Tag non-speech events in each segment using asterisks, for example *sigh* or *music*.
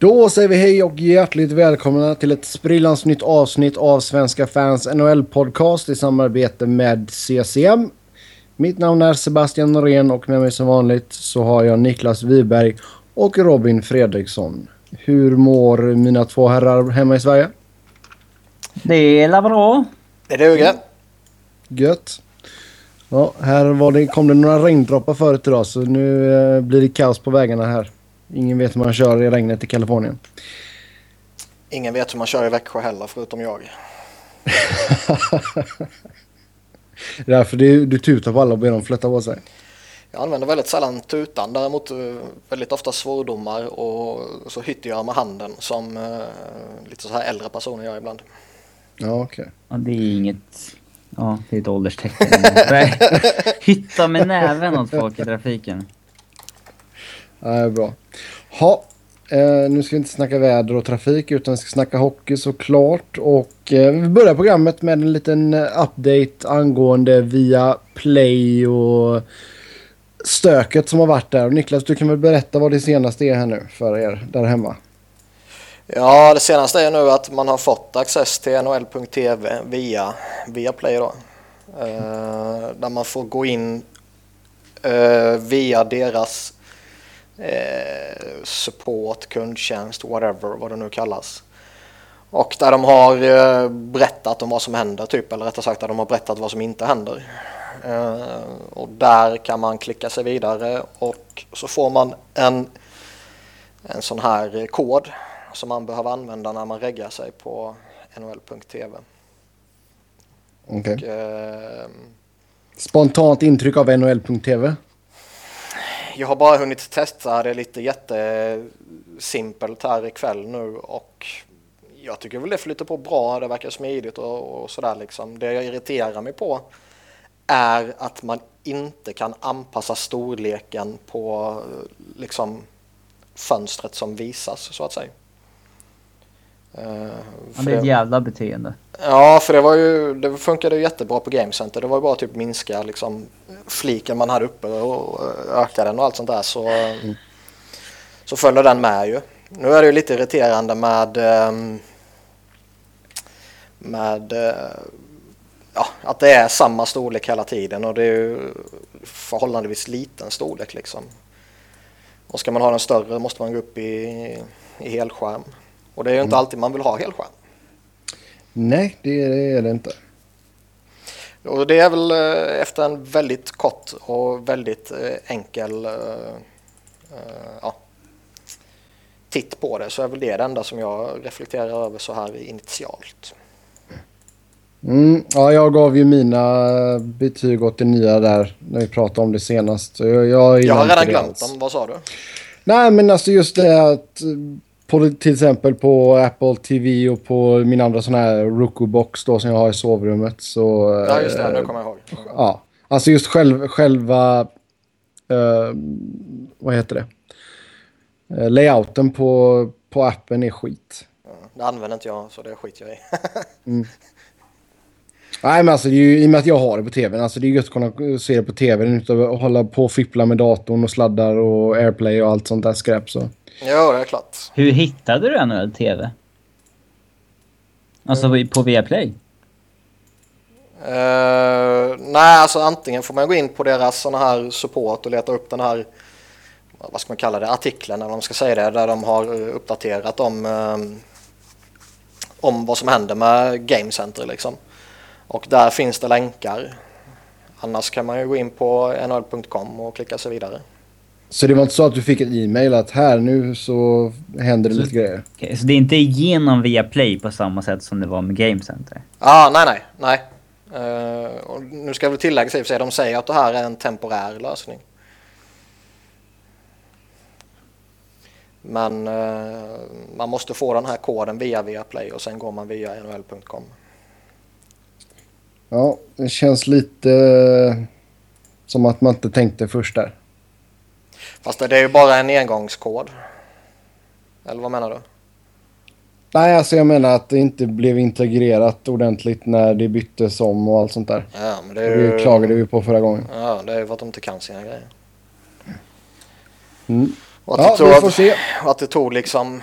Då säger vi hej och hjärtligt välkomna till ett sprillans nytt avsnitt av Svenska fans NHL-podcast i samarbete med CCM. Mitt namn är Sebastian Norén och med mig som vanligt så har jag Niklas Wiberg och Robin Fredriksson. Hur mår mina två herrar hemma i Sverige? Det är bra. Det duger. Gött. Ja, här var det, kom det några regndroppar förut idag så nu eh, blir det kaos på vägarna här. Ingen vet hur man kör i regnet i Kalifornien. Ingen vet hur man kör i Växjö heller förutom jag. *laughs* Det är därför du, du tutar på alla och ber dem flytta på sig. Jag använder väldigt sällan tutan, däremot eh, väldigt ofta svordomar och så hytter jag med handen som eh, lite så här äldre personer gör ibland. Ja, okej. Ja, det är inget... Ja, det är ett ålderstecken. *laughs* Hytta med näven åt folk i trafiken. Ja, det är bra. Ha, eh, nu ska vi inte snacka väder och trafik utan vi ska snacka hockey såklart. Och eh, vi börjar programmet med en liten eh, update angående via Play och stöket som har varit där. Och Niklas, du kan väl berätta vad det senaste är här nu för er där hemma. Ja, det senaste är nu att man har fått access till NHL.tv via, via Play då. Eh, där man får gå in eh, via deras eh, support, kundtjänst, whatever, vad det nu kallas. Och där de har eh, berättat om vad som händer, typ, eller rättare sagt där de har berättat vad som inte händer. Eh, och där kan man klicka sig vidare och så får man en, en sån här kod som man behöver använda när man reggar sig på nhl.tv. Och, eh, Spontant intryck av NHL.tv. Jag har bara hunnit testa det lite jättesimpelt här ikväll nu och jag tycker väl det flyter på bra. Det verkar smidigt och, och sådär liksom. Det jag irriterar mig på är att man inte kan anpassa storleken på eh, liksom fönstret som visas så att säga. Eh, Ja, det är ett jävla beteende. Ja, för det var ju, det funkade ju jättebra på Game Center. Det var ju bara typ minska liksom fliken man hade uppe och öka den och allt sånt där så, så följer den med ju. Nu är det ju lite irriterande med ehm, med eh, ja, att det är samma storlek hela tiden och det är ju förhållandevis liten storlek liksom. Och ska man ha den större måste man gå upp i, i helskärm. Och det är ju inte alltid man vill ha helskärm. Nej, det är, det inte. Och det är väl eh, efter en väldigt kort och väldigt eh, enkel eh, ja, titt på det så är väl det det enda som jag reflekterar över så här initialt. Mm, ja, jag gav ju mina betyg åt det nya där när vi pratade om det senast. Jag, jag, Jag har redan glömt dem, vad sa du? Nej, men alltså just det att på, till exempel på Apple TV och på min andra sån här Roku-box då som jag har i sovrummet så... Ja just det, eh, nu kommer jag ihåg. Ja, alltså just själv, själva... eh, vad heter det? Eh, layouten på, på appen är skit. Det använder inte jag så det skiter jag i. *laughs* Nej men alltså ju, i och med att jag har det på tvn. Alltså det är gött att kunna se det på tvn utan att hålla på och fippla med datorn och sladdar och airplay och allt sånt där skräp så. Jo, det är klart. Hur hittade du NHL TV? Alltså Mm. på Viaplay? Eh, nej, alltså antingen får man gå in på deras såna här support och leta upp den här, vad ska man kalla det, artikeln eller man ska säga det, där de har eh, uppdaterat om, eh, om vad som händer med Game Center liksom. Och där finns det länkar. Annars kan man ju gå in på nhl.com och klicka sig vidare. Så det var inte så att du fick ett e-mail att här nu så händer det Så- lite grejer? Okej, så det är inte genom Viaplay på samma sätt som det var med Game Center? Ah, nej, nej, nej. Och nu ska jag väl tillägga sig, sig, de säger att det här är en temporär lösning. Men eh, man måste få den här koden via Viaplay och sen går man via nhl.com. Ja, det känns lite som att man inte tänkte först där. Fast det är ju bara en engångskod. Eller vad menar du? Nej, alltså jag menar att det inte blev integrerat ordentligt när det byttes om och allt sånt där. Ja, men det ju... Det klagade vi på förra gången. Ja, det är ju för att de inte kan sina grejer. Mm. Och att, Ja, det vi tog, får se. att det tog liksom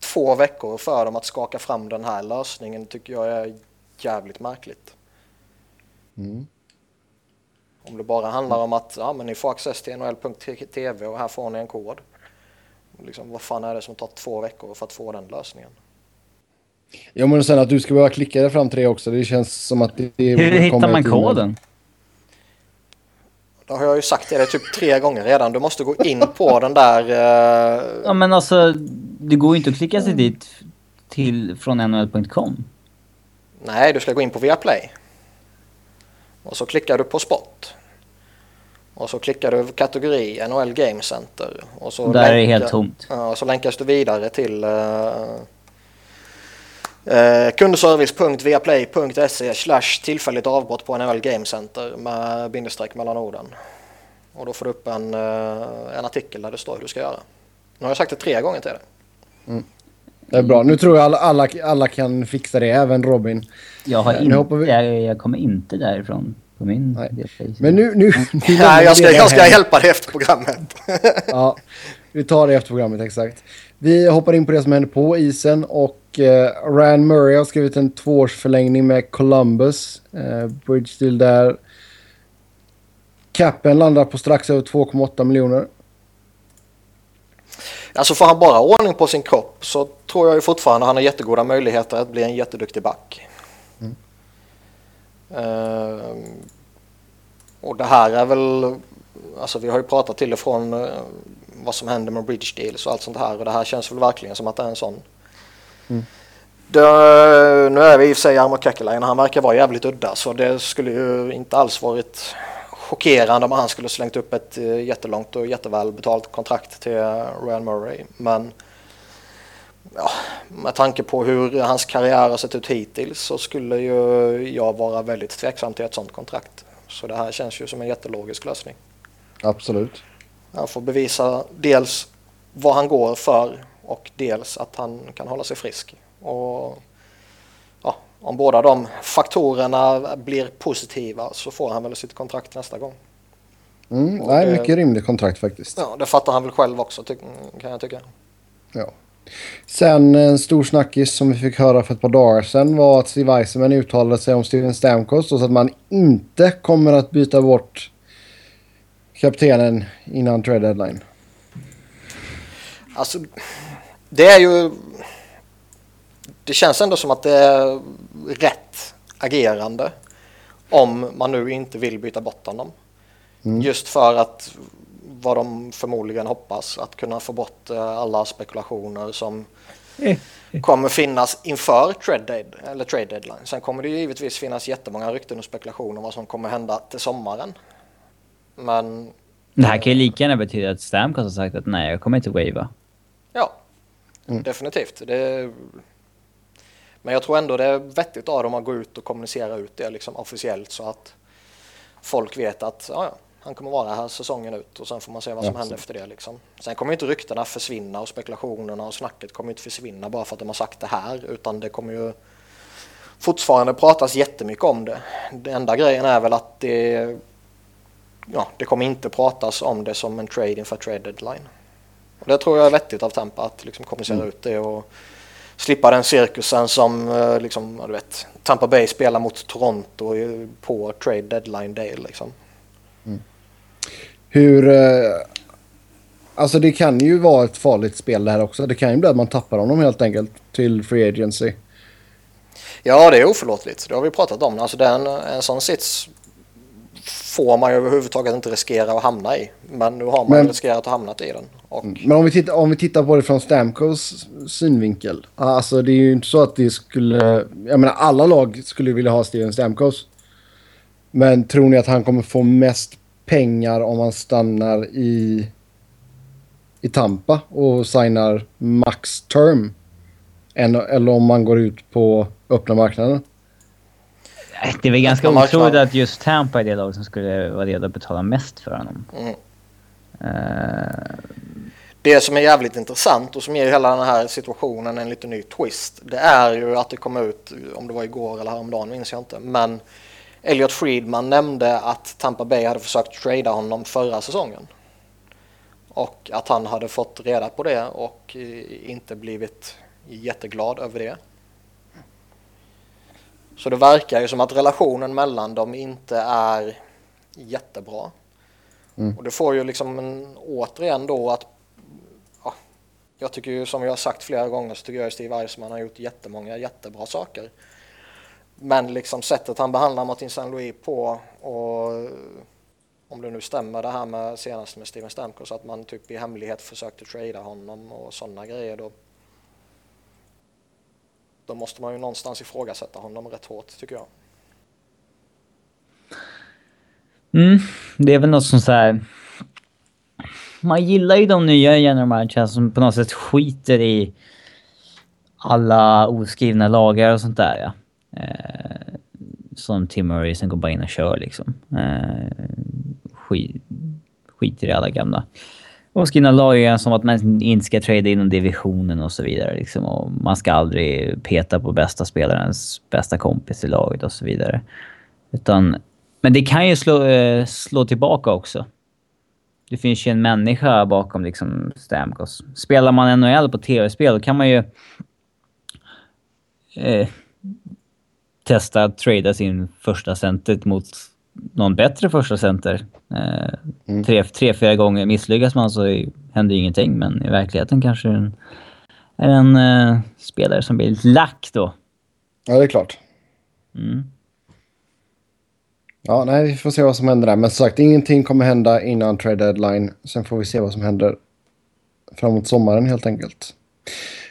två veckor för dem att skaka fram den här lösningen tycker jag är jävligt märkligt. Mm. Om det bara handlar om att ja, men ni får access till nhl.tv och här får ni en kod. Liksom, vad fan är det som tar två veckor för att få den lösningen? Ja men sen att du ska behöva klicka dig fram till det också. Det känns som att det... det Hur hittar man koden? Då har jag ju sagt det, det typ tre gånger redan. Du måste gå in på den där... eh, Ja men alltså, det går ju inte att klicka sig dit till, från nhl.com. nej, du ska gå in på Viaplay. Och så klickar du på sport. Och så klickar du kategori NHL Game Center. Och så Där är det länkar- helt tomt. Ja, och så länkas du vidare till uh, uh, kundservice.viaplay.se slash tillfälligt avbrott på NHL Game Center med bindestreck mellan orden. Och då får du upp en, eh, en artikel där det står hur du ska göra. Nu har jag sagt det tre gånger till dig. Det är bra. Nu tror jag alla, alla, alla kan fixa det. Även Robin. Jag, har Nu hoppar vi- jag, jag kommer inte därifrån på min Nej. Men nu... nu, nu *laughs* Nej, vi jag ska, jag ska hjälpa dig efter programmet. *laughs* Ja, vi tar det efter programmet exakt. Vi hoppar in på det som händer på isen och eh, Ryan Murray har skrivit en tvåårsförlängning med Columbus. Eh, Bridge deal där. Capen landar på strax över 2,8 miljoner. Alltså får han bara ordning på sin kropp så tror jag ju fortfarande han har jättegoda möjligheter att bli en jätteduktig back. Ehm, och det här är väl, alltså vi har ju pratat till och från eh, vad som händer med bridge deals och allt sånt här och det här känns väl verkligen som att det är en sån. Det, nu är vi i och för sig Jarmo Kekkeläinen, han verkar vara jävligt udda så det skulle ju inte alls varit chockerande om han skulle slängt upp ett eh, jättelångt och jätteväl betalt kontrakt till eh, Ryan Murray. Men ja, med tanke på hur hans karriär har sett ut hittills så skulle ju jag vara väldigt tveksam till ett sånt kontrakt. Så det här känns ju som en jättelogisk lösning. Absolut. Han får bevisa dels vad han går för och dels att han kan hålla sig frisk. Och ja, om båda de faktorerna blir positiva så får han väl sitt kontrakt nästa gång. Mm, nej, det- mycket rimligt kontrakt faktiskt. Ja, det fattar han väl själv också kan jag tycka. Ja. Sen en stor snackis som vi fick höra för ett par dagar sedan var att Steve Eisenman uttalade sig om Steven Stamkos och så att man inte kommer att byta bort kaptenen innan trade deadline. Alltså, det är ju... Det känns ändå som att det är rätt agerande om man nu inte vill byta bort honom. Just för att vad de förmodligen hoppas att kunna få bort eh, alla spekulationer som kommer finnas inför trade, dead, eller trade deadline. Sen kommer det ju givetvis finnas jättemånga rykten och spekulationer om vad som kommer hända till sommaren. Men Det här kan ju lika gärna betyda att Stamkos har sagt att nej, jag kommer inte wava. Ja, definitivt. Det... Men jag tror ändå det är vettigt av dem att gå ut och kommunicera ut det liksom officiellt så att folk vet att ja, ja, han kommer vara här säsongen ut och sen får man se vad som Ja, händer efter det. Liksom. Sen kommer inte ryktena försvinna och spekulationerna och snacket kommer inte försvinna bara för att de har sagt det här utan det kommer ju fortfarande pratas jättemycket om det. Den enda grejen är väl att det, ja, det kommer inte pratas om det som en trade inför trade deadline. Och det tror jag är vettigt av Tampa att liksom kommunicera ut det och slippa den cirkusen som eh, liksom, du vet, Tampa Bay spelar mot Toronto på trade deadline day. Liksom. Hur... Eh, alltså det kan ju vara ett farligt spel det här också. Det kan ju bli att man tappar honom helt enkelt till Free Agency. Ja, det är oförlåtligt. Det har vi pratat om. Alltså, den, en sån sits får man ju överhuvudtaget inte riskera att hamna i. Men nu har man Men- riskerat att hamna i den. Och, Men om vi, tittar, om vi tittar på det från Stamkos synvinkel. Alltså det är ju inte så att det skulle... Jag menar alla lag skulle vilja ha Steven Stamkos. Men tror ni att han kommer få mest pengar om han stannar i, i Tampa och signar max term? Än, eller om man går ut på öppna marknaden? Nej, Det är väl ganska otroligt att just Tampa är det lag som skulle vara redo att betala mest för honom. mm. Eh, Det som är jävligt intressant och som ger hela den här situationen en lite ny twist. Det är ju att det kom ut, om det var igår eller häromdagen minns jag inte. Men Elliot Friedman nämnde att Tampa Bay hade försökt trada honom förra säsongen. Och att han hade fått reda på det och eh, inte blivit jätteglad över det. Så det verkar ju som att relationen mellan dem inte är jättebra. Mm. Och det får ju liksom en, återigen då att ja, jag tycker ju som jag har sagt flera gånger så tycker jag att Steve Eisman har gjort jättemånga jättebra saker. Men liksom sättet han behandlar Martin San Louis på och eh, om det nu stämmer det här med senast med Steven Stamkos att man typ i hemlighet försökte trada honom och sådana grejer då. Då måste man ju någonstans ifrågasätta honom rätt hårt tycker jag. Mm, det är väl något som så här. Man gillar ju de nya general som på något sätt skiter i alla oskrivna lagar och sånt där ja. Eh, som Tim Murray sen går bara in och kör liksom. Eh, skit, skiter i alla gamla oskrivna lagar som att man inte ska trada inom divisionen och så vidare. Liksom. Och man ska aldrig peta på bästa spelarens bästa kompis i laget och så vidare. Utan, men det kan ju slå, eh, slå tillbaka också. Det finns ju en människa bakom liksom Stamkos. Spelar man NHL på tv-spel då kan man ju eh, testa att trada sin första center mot någon bättre första center. Eh, Mm. tre, tre, fyra gånger misslyckas man så händer ingenting. Men i verkligheten kanske en, är en eh, spelare som blir lite lack då. Ja, det är klart. Mm. Ja, nej, vi får se vad som händer där. Men som sagt, ingenting kommer hända innan trade deadline. Sen får vi se vad som händer framåt sommaren helt enkelt.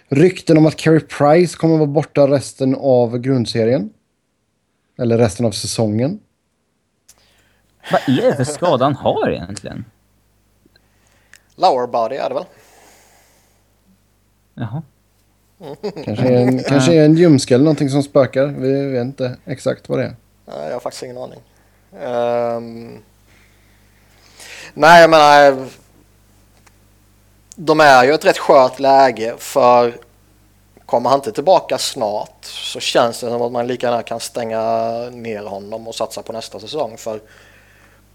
Rykten om att Carey Price kommer vara borta resten av grundserien. Eller resten av säsongen. Vad är det för skada han har egentligen? Lower body är det väl? Jaha. Kanske är en, kanske är en ljumske eller någonting som spökar. Vi vet inte exakt vad det är. Nej, jag har faktiskt ingen aning. Ehm, nej, jag menar... De är ju ett rätt skört läge för kommer han inte tillbaka snart så känns det som att man lika gärna kan stänga ner honom och satsa på nästa säsong. För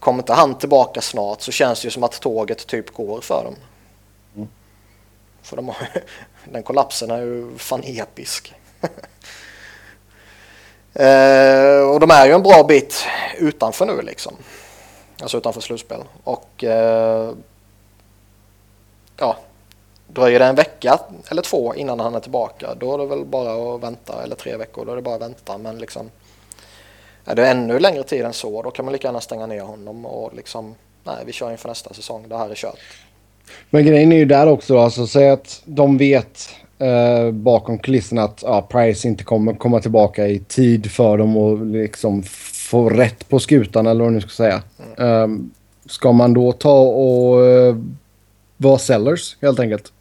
kommer inte han tillbaka snart så känns det ju som att tåget typ går för dem. För de har, *laughs* den kollapsen är ju fan episk. *laughs* Eh, och de är ju en bra bit utanför nu liksom. Alltså utanför slutspel. Och eh, ja, dröjer det en vecka eller två innan han är tillbaka då är det väl bara att vänta. Eller tre veckor, då är det bara att vänta. Men liksom är det ännu längre tid än så då kan man lika gärna stänga ner honom och liksom nej vi kör inför nästa säsong. Det här är kört. Men grejen är ju där också. Alltså, säg att de vet eh, bakom kulisserna att ja, Price inte kommer komma tillbaka i tid för dem och liksom få rätt på skutan eller vad man nu ska säga. Um, ska man då ta och vara sellers helt enkelt?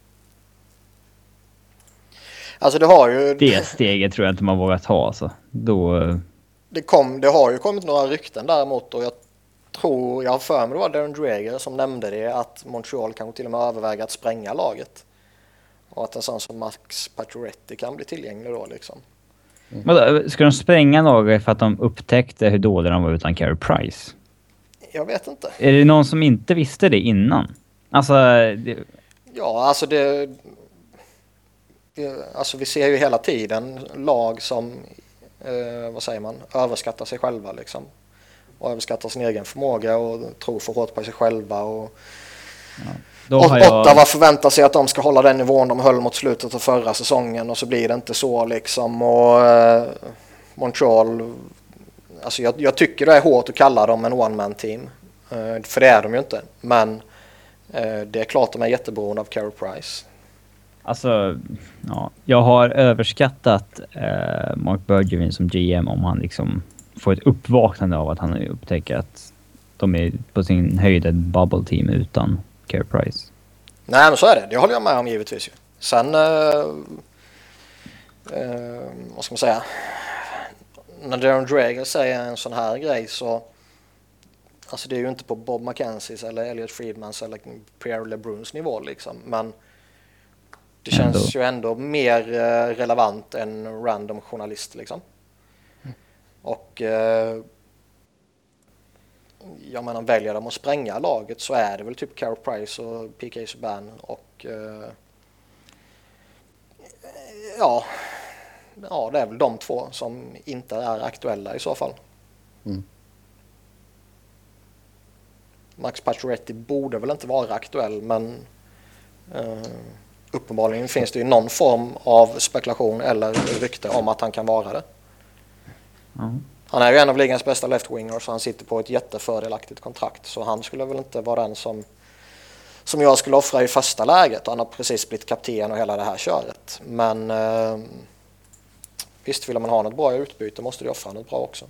Alltså det har ju... Det steget tror jag inte man vågar ta alltså. Då... eh, Det, kom, det har ju kommit några rykten däremot och jag tror, jag har för mig det var Darren Dreger som nämnde det att Montreal kanske till och med överväger att spränga laget. Och att en sån som Max Pacioretty kan bli tillgänglig då liksom. Vadå, ska de spränga laget för att de upptäckte hur dåliga de var utan Carey Price? Jag vet inte. Är det någon som inte visste det innan? Alltså, det, Ja, alltså det... Alltså vi ser ju hela tiden lag som, eh, vad säger man, överskattar sig själva liksom. Och överskattar sin egen förmåga och tror för hårt på sig själva och då Ot- har jag... Ottawa förväntar sig att de ska hålla den nivån de höll mot slutet av förra säsongen och så blir det inte så liksom. Och eh, Montreal, alltså jag, jag tycker det är hårt att kalla dem en one-man team. Eh, för det är de ju inte. Men det är klart de är jätteberoende av Carey Price. Alltså, ja, jag har överskattat eh, Mark Bergevin som GM om han liksom får ett uppvaknande av att han upptäcker att de är på sin höjd ett bubble team utan Care Price. Nej men så är det, det håller jag med om givetvis. Sen, eh, eh, vad ska man säga, när Darren Dreger säger en sån här grej så Alltså det är ju inte på Bob McKenzies eller Elliot Friedmans eller Pierre LeBruns nivå liksom. Men det känns Ändå. ju ändå mer eh, relevant än random journalist liksom. Och eh, jag menar väljer de att spränga laget så är det väl typ Carey Price och PK Subban och eh, ja, ja, det är väl de två som inte är aktuella i så fall. Mm. Max Pacioretty borde väl inte vara aktuell men eh, uppenbarligen finns det ju någon form av spekulation eller rykte om att han kan vara det. Ja. Han är ju en av ligans bästa left-wingers och han sitter på ett jättefördelaktigt kontrakt så han skulle väl inte vara den som som jag skulle offra i första läget. Han har precis blivit kapten och hela det här köret. Men eh, visst, vill man ha något bra utbyte måste du offra något bra också.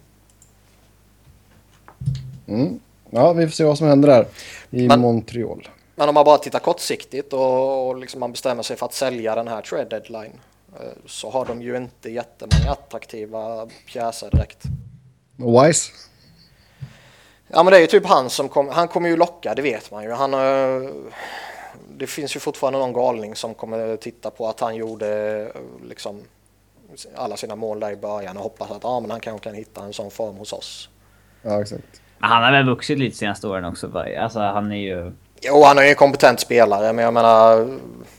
Mm. Ja, vi får se vad som händer där i Men- Montreal. Men om man bara tittar kortsiktigt och, och liksom man bestämmer sig för att sälja den här trade deadline eh, så har de ju inte jättemånga attraktiva pjäser direkt. Wise? Ja men det är ju typ han som kommer, han kommer ju locka, det vet man ju. Han, eh, det finns ju fortfarande någon galning som kommer titta på att han gjorde eh, liksom alla sina mål där i början och hoppas att ah, men han kanske kan hitta en sån form hos oss. Ja, exakt. Men Han har väl vuxit lite senaste åren också. Alltså han är ju... Jo, han är ju en kompetent spelare men jag menar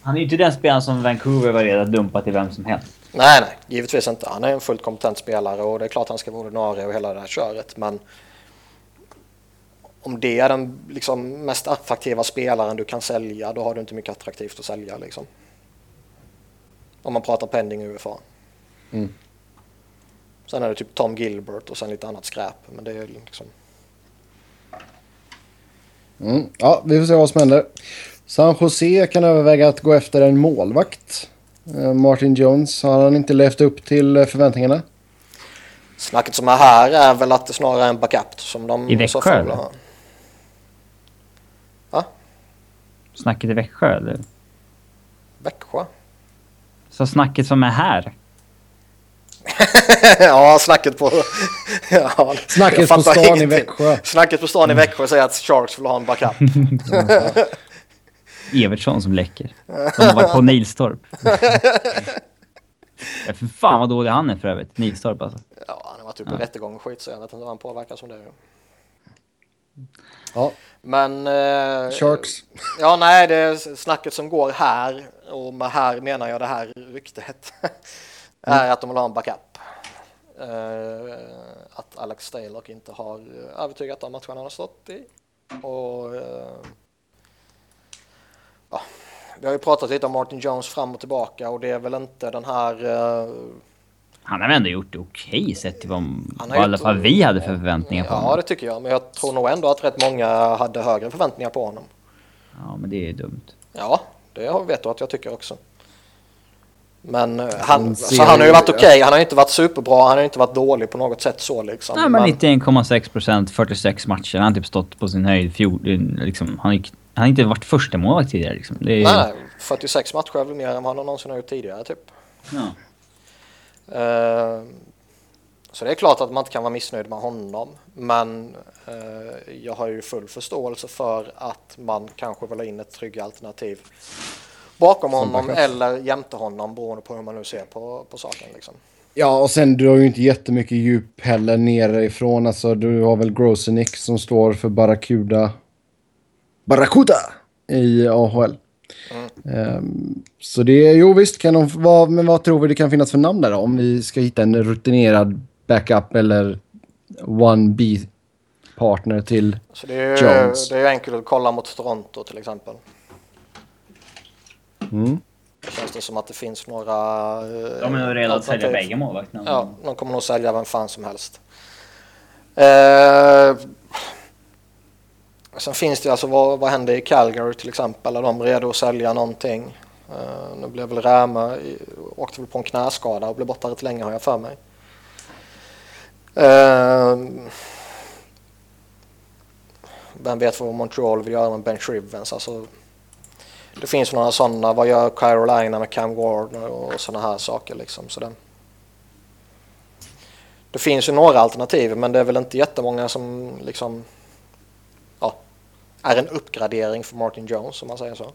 Han är ju inte den spelaren som Vancouver var redo att dumpa till vem som helst. nej, nej, givetvis inte. Han är en fullt kompetent spelare och det är klart han ska vara ordinarie och hela det här köret men om det är den liksom, mest attraktiva spelaren du kan sälja då har du inte mycket attraktivt att sälja liksom. Om man pratar pending UFA. Mm. Sen är det typ Tom Gilbert och sen lite annat skräp. Men det är liksom... Mm. Ja, vi får se vad som händer. San Jose kan överväga att gå efter en målvakt. Eh, Martin Jones, har han inte levt upp till eh, förväntningarna? Snacket som är här är väl att det snarare är en backup som de I Växjö, eller? Va? Snacket i Växjö eller? Växjö? Så snacket som är här. *laughs* ja, snacket på... *laughs* ja, Snacket på stan i ingenting. Växjö. Snacket på stan i Växjö säger att Sharks vill ha en backup. *laughs* Evertsson som läcker. De har varit på Nilstorp. ja, för fan vad dålig han är för övrigt. Nilstorp alltså. ja, han har varit uppe i rättegång och skit så jag vet inte om han påverkas som det. är. Ja, Men... Eh, Sharks. Ja, nej, det är snacket som går här, och med här menar jag det här ryktet, är att de vill ha en backup. Eh, att Alex Stalock inte har övertygat de matcherna han har stått i. Och, eh, ja, vi har ju pratat lite om Martin Jones fram och tillbaka och det är väl inte den här eh, Han har väl ändå gjort det okej sett till vad, vad gjort- fall vi hade för förväntningar på Ja, honom. det tycker jag. Men jag tror nog ändå att rätt många hade högre förväntningar på honom. Ja, men det är dumt. Ja, det vet du att jag tycker också. Men eh, han, ser så han har ju ju- varit okej. Han har ju inte varit superbra. Han har ju inte varit dålig på något sätt så liksom. Nej, men 91,6 procent, 46 matcher. Han har typ stått på sin höjd fjol, liksom. Han, gick, han har inte varit första målvakt tidigare liksom. Det är, Nej, nej, 46 matcher är väl mer än vad han någonsin har gjort tidigare typ. Ja. Eh, Så det är klart att man inte kan vara missnöjd med honom. Men eh, jag har ju full förståelse för att man kanske vill ha in ett tryggt alternativ bakom honom eller jämte honom beroende på hur man nu ser på, på saken. Liksom. Ja, och sen du har ju inte jättemycket djup heller nerifrån. Alltså, du har väl Grosenick som står för Barracuda. Barracuda i AHL. Ehm, så det är, jo visst kan de, vad, men vad tror vi det kan finnas för namn där då? Om vi ska hitta en rutinerad backup eller one B partner till. Så det är, ju, Jones. det är enkelt att kolla mot Toronto till exempel. Mm. Det känns det som att det finns några... eh, De är nog redo att sälja bägge målvakterna. Ja, de kommer nog sälja vem fan som helst. Eh, sen finns det alltså, vad, vad händer i Calgary till exempel? Är de redo att sälja någonting? Eh, nu blev väl Rämö, i- åkte väl på en knäskada och blev borta rätt länge har jag för mig. Eh, vem vet vad Montreal vill göra med Ben Shrivens? Alltså, det finns några sådana. Vad gör Carolina med Cam Ward och sådana här saker liksom. Så det, det finns ju några alternativ men det är väl inte jättemånga som liksom ja, är en uppgradering för Martin Jones om man säger så.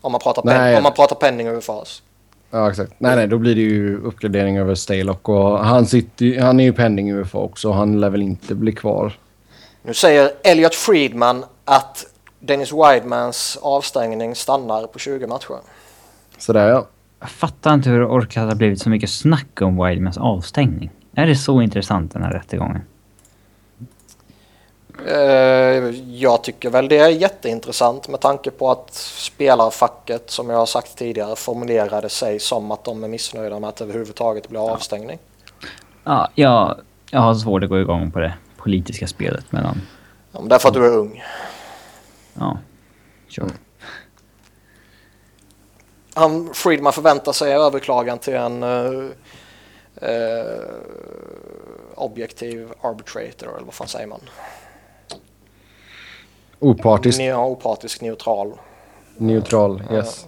Om man pratar, pen, om man pratar penning över fas. Ja, exakt. Nej, nej, då blir det ju uppgradering över Stalock och han, sitter, han är ju pending UFA också. Han lär väl inte bli kvar. Nu säger Elliot Friedman att Dennis Widemans avstängning stannar på 20 matcher. Sådär ja. Jag fattar inte hur det orkat ha blivit så mycket snack om Wildmans avstängning. Är det så intressant den här rättegången? Eh, jag tycker väl det är jätteintressant med tanke på att spelarfacket som jag har sagt tidigare formulerade sig som att de är missnöjda med att det överhuvudtaget blir avstängning. Ja, jag, jag har svårt att gå igång på det politiska spelet mellan... Ja, men därför att du är ung. Ja, sure. Han, Friedman förväntar sig överklagan till en eh, eh, objektiv arbitrator eller vad fan säger man? Opartisk, Ne opartisk neutral. neutral, yes.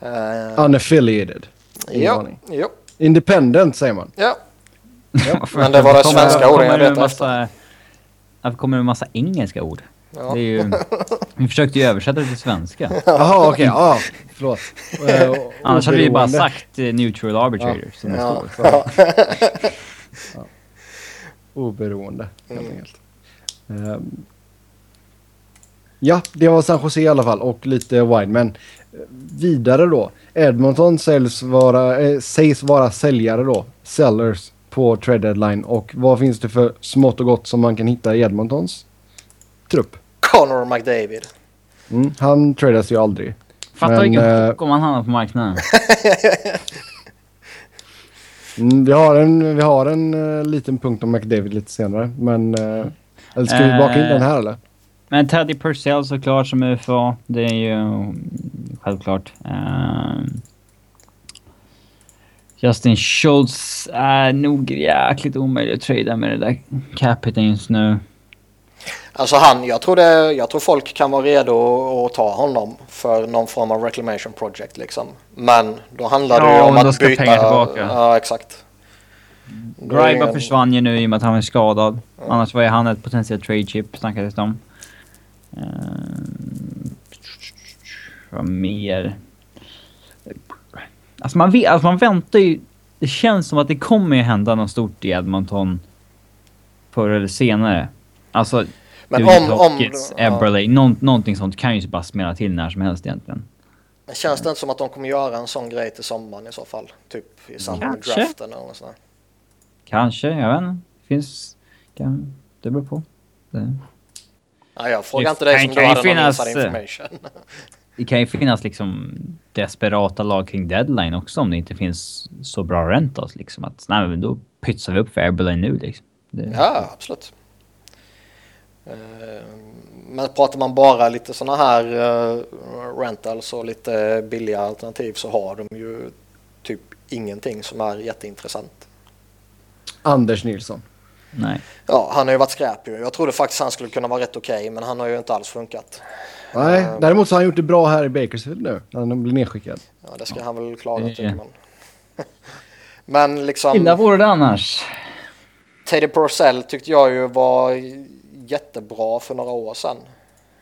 Eh, Unaffiliated. Ja, ja, Independent säger man. ja. Varför- Men det var det svenska orden jag letade massa- Varför kommer det en massa engelska ord? Ja. Det är ju, *laughs* vi försökte ju översätta det till svenska. *laughs* Jaha, okej. Ja, förlåt. *laughs* Eh, Annars hade vi bara sagt eh, neutral arbitrator som det Ja. står. Oberoende, helt Mm. enkelt. Ehm, ja, det var San Jose i alla fall och lite Wideman. Eh, Vidare då. Edmonton säljs vara, eh, sägs vara säljare då. Sellers på trade deadline. Och vad finns det för smått och gott som man kan hitta i Edmontons trupp? Connor McDavid. Mm, han tradas ju aldrig. Fattar Men, vilken eh, chock om han hamnar på marknaden. *laughs* Mm, vi har en, vi har en eh, liten punkt om McDavid lite senare. Men... Uh, eller ska vi baka in den här eller? Men Teddy Purcell såklart som UFA. Det är ju mm, självklart. Ehm, Justin Schultz är nog jäkligt omöjlig att trada med det där capiten just nu. Alltså han, jag tror, det, jag tror folk kan vara redo att ta honom för någon form av reclamation project liksom. Men då handlar det Ja, ju om att ska byta. tillbaka. Ja, exakt. Då är det Greiba en- försvann ju nu i och med att han var skadad. Annars var ju han ett potentiellt trade chip snackades det om. Ehm, vad mer? Alltså man, vet, alltså man väntar ju... Det känns som att det kommer ju hända något stort i Edmonton förr eller senare. Alltså, Men om, om, Hopkins, ja. Eberle, nå, någonting sånt kan ju bara smälla till när som helst egentligen. Men känns det inte som att de kommer göra en sån grej till sommaren i så fall? Typ i samband med draften eller något sånt där. Kanske, jag vet inte. Finns... Kan, det beror på. Det. Ja, jag frågar Det inte dig som kan du hade någon finnas, inside eh, information. *laughs* Det kan ju finnas liksom desperata lag kring deadline också om det inte finns så bra rentals liksom. Att nej men då pytsar vi upp för Airberlin nu liksom. Det, Ja, absolut. Eh, Men pratar man bara lite sådana här eh, rentals och lite billiga alternativ så har de ju typ ingenting som är jätteintressant. Anders Nilsson. Nej. Ja, han har ju varit skräp ju. Jag trodde faktiskt han skulle kunna vara rätt okej, men han har ju inte alls funkat. Nej, däremot så har han gjort det bra här i Bakersfield nu. När han blir nedskickad. Ja, det ska han väl klara tycker man. *laughs* men liksom... Illa vore det annars. Teddy Purcell tyckte jag ju var jättebra för några år sedan.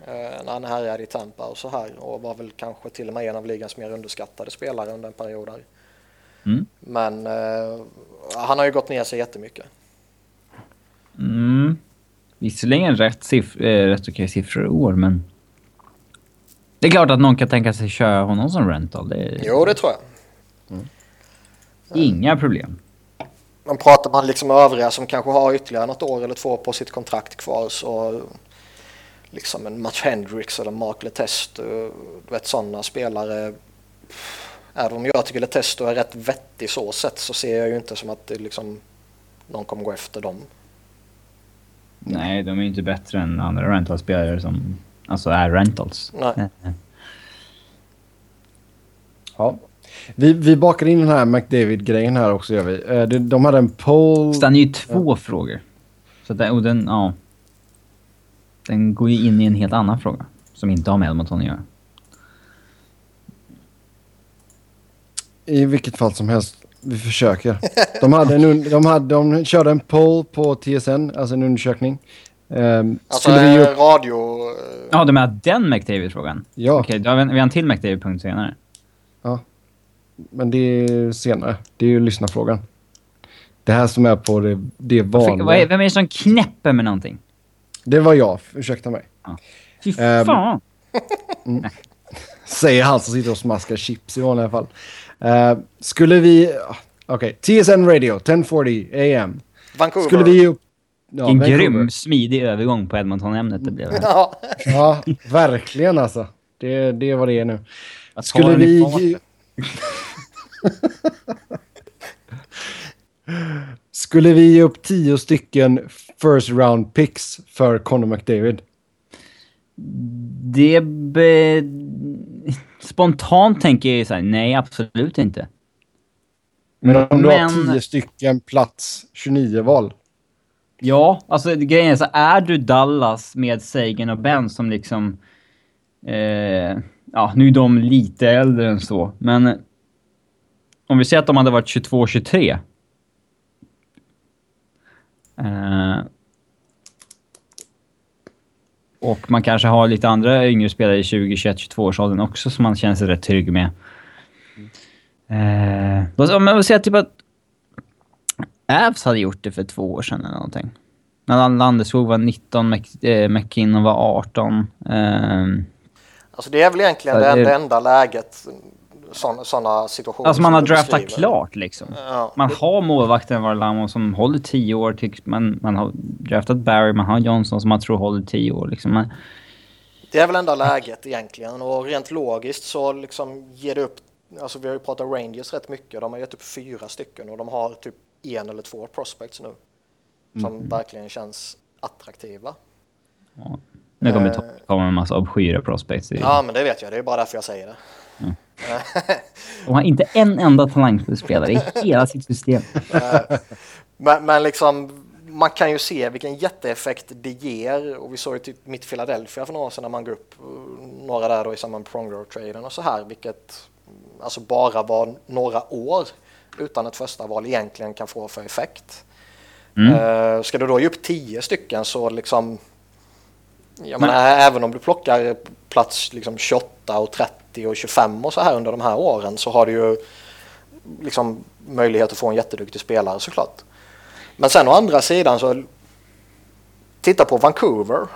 Eh, när han härjade i Tampa och så här. Och var väl kanske till och med en av ligans mer underskattade spelare under en period där. Mm. Men eh, han har ju gått ner sig jättemycket. Mm. Visserligen rätt, siff- eh, rätt okej siffror i år men... Det är klart att någon kan tänka sig köra honom som rental. Det är Jo, det tror jag. inga problem. Men pratar man liksom övriga som kanske har ytterligare något år eller två på sitt kontrakt kvar så liksom en Match Hendricks eller Mark Letesto, du vet sådana spelare. Även om jag tycker Letesto är rätt vettig så sett så ser jag ju inte som att det liksom någon kommer gå efter dem. Nej, de är ju inte bättre än andra rentalspelare som alltså är rentals. Nej. Ja. Vi, vi bakar in den här McDavid-grejen här också gör vi. Eh, de, de hade en poll... Så den är ju två frågor. Så den, och den, ja. Den går ju in i en helt annan fråga. Som inte har med Edmonton att göra. I vilket fall som helst. Vi försöker. De, hade en, de, hade, de körde en poll på TSN, alltså en undersökning. Um, Alltså vi ge eh, upp... radio... eh, Ja, du menar den McDavid-frågan? Ja, Okej, då har vi, en- vi har en till McDavid-punkt senare. Men det är senare. Det är ju lyssnarfrågan. Det här som är på det, det vanliga. Vad är, vem är det som knäpper med någonting? Det var jag, ursäkta mig. Fy Ehm, fan! *laughs* Säger han som sitter och smaskar chips i vanliga fall. Uh, skulle vi... Okej, okay. TSN Radio, 1040 AM. Vancouver. Skulle vi upp... Ja, en Vancouver. grym, smidig övergång på Edmonton-ämnet det blev. Ja. ja, verkligen alltså. Det, det är vad det är nu. Skulle vi... *laughs* Skulle vi ge upp tio stycken first round picks för Conor McDavid? Det... Be... Spontant tänker jag så här, nej absolut inte. Men om du Men... har tio stycken plats 29-val? Ja, alltså grejen är så är du Dallas med Sagan och Ben som liksom... Eh, ja, nu är de lite äldre än så, men... Om vi säger att de hade varit 22-23 Eh, och man kanske har lite andra yngre spelare i 20, 21, 22 års åldern också som man känner sig rätt trygg med. Eh, men jag säga typ att Avs hade gjort det för två år sedan eller någonting. När Landeskog var 19, Mc, eh, McKinnon var 18. Eh, alltså det är väl egentligen det, det enda läget sådana situationer. Alltså man har draftat klart liksom. Ja. Man har målvakten Varlamo som håller tio år. Man, man har draftat Barry, man har Johnson som man tror håller tio år. Liksom. Man... Det är väl enda läget egentligen och rent logiskt så liksom ger det upp. Alltså vi har ju pratat Rangers rätt mycket. De har gett upp fyra stycken och de har typ en eller två prospects nu. Som mm. verkligen känns attraktiva. Ja. Nu kommer det uh, komma en massa obskyra prospects. Ja, men det vet jag. Det är bara därför jag säger det. Mm. De har inte en enda talangfull spelare i hela sitt system. *laughs* men, men liksom, man kan ju se vilken jätteeffekt det ger och vi såg ju typ mitt Philadelphia för några år sedan när man går upp några där då i samband med Pronger-traden och så här vilket alltså bara var några år utan ett första val egentligen kan få för effekt. Mm. Uh, ska du då ge upp tio stycken så liksom jag menar, även om du plockar plats liksom 28 och 30 och 25 och så här under de här åren så har du ju liksom möjlighet att få en jätteduktig spelare såklart. Men sen å andra sidan så titta på Vancouver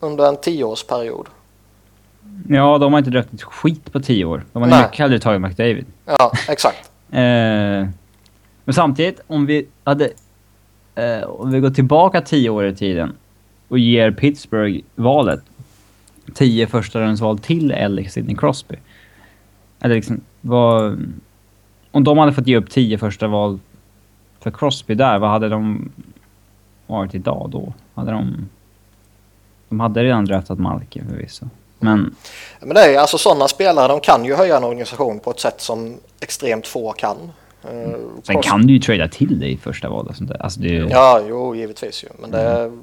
under en tioårsperiod. Ja, de har inte dragit ett skit på tio år. De har Nej. mycket hellre tagit McDavid. Ja, exakt. *laughs* eh, men samtidigt, om vi hade... Eh, om vi går tillbaka tio år i tiden och ger Pittsburgh valet. Tio första val till eller Sidney Crosby. Eller liksom, vad... Om de hade fått ge upp tio första val för Crosby där, vad hade de varit idag då? Hade de... De hade redan draftat Malkin förvisso. Men... Men det är alltså sådana spelare, de kan ju höja en organisation på ett sätt som extremt få kan. Uh, Sen kan du ju trada till dig i första valet sånt där. Alltså det... Ja, jo, givetvis ju. Men det... Mm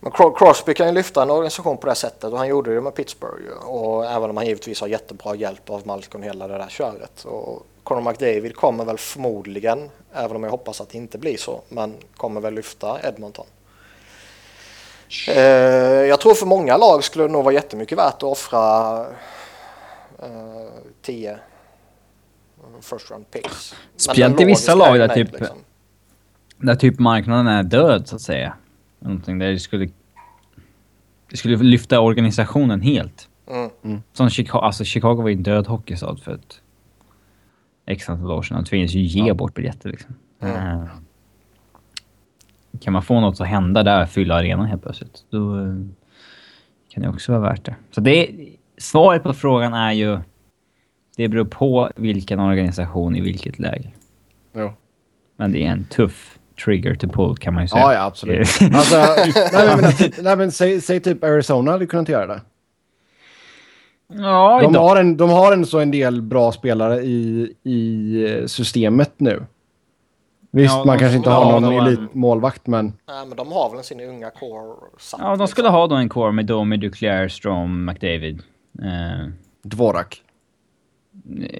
men Crosby kan ju lyfta en organisation på det sättet och han gjorde det med Pittsburgh. Och även om han givetvis har jättebra hjälp av Malcolm hela det där köret. Och Conor McDavid kommer väl förmodligen, även om jag hoppas att det inte blir så, men kommer väl lyfta Edmonton. Eh, jag tror för många lag skulle det nog vara jättemycket värt att offra eh, 10 first round picks. Speciellt i vissa lag där typ, liksom. där typ marknaden är död så att säga. Någonting där det skulle... Det skulle lyfta organisationen helt. Mm. Mm. Som Chicago, alltså Chicago var ju en död hockeystad för ett x antal år sedan. De tvingades ju ge ja. bort biljetter liksom. Mm. Kan man få något att hända där, fylla arenan helt plötsligt, då uh, kan det också vara värt det. Så det, svaret på frågan är ju... Det beror på vilken organisation i vilket läge. Ja. Men det är en tuff trigger to pull kan man ju säga. Ja, ja absolut. alltså, *laughs* nej, men, nej, men säg, säg typ Arizona hade kunnat göra det. Ja, de, har en, de har en så en del bra spelare i, i systemet nu. Visst, ja, man kanske inte har någon elitmålvakt, men... Nej, men de har väl sin unga core satt, Ja, de skulle liksom. ha då en core med Domi, Duclair, Strom, McDavid. Eh, Dvorak.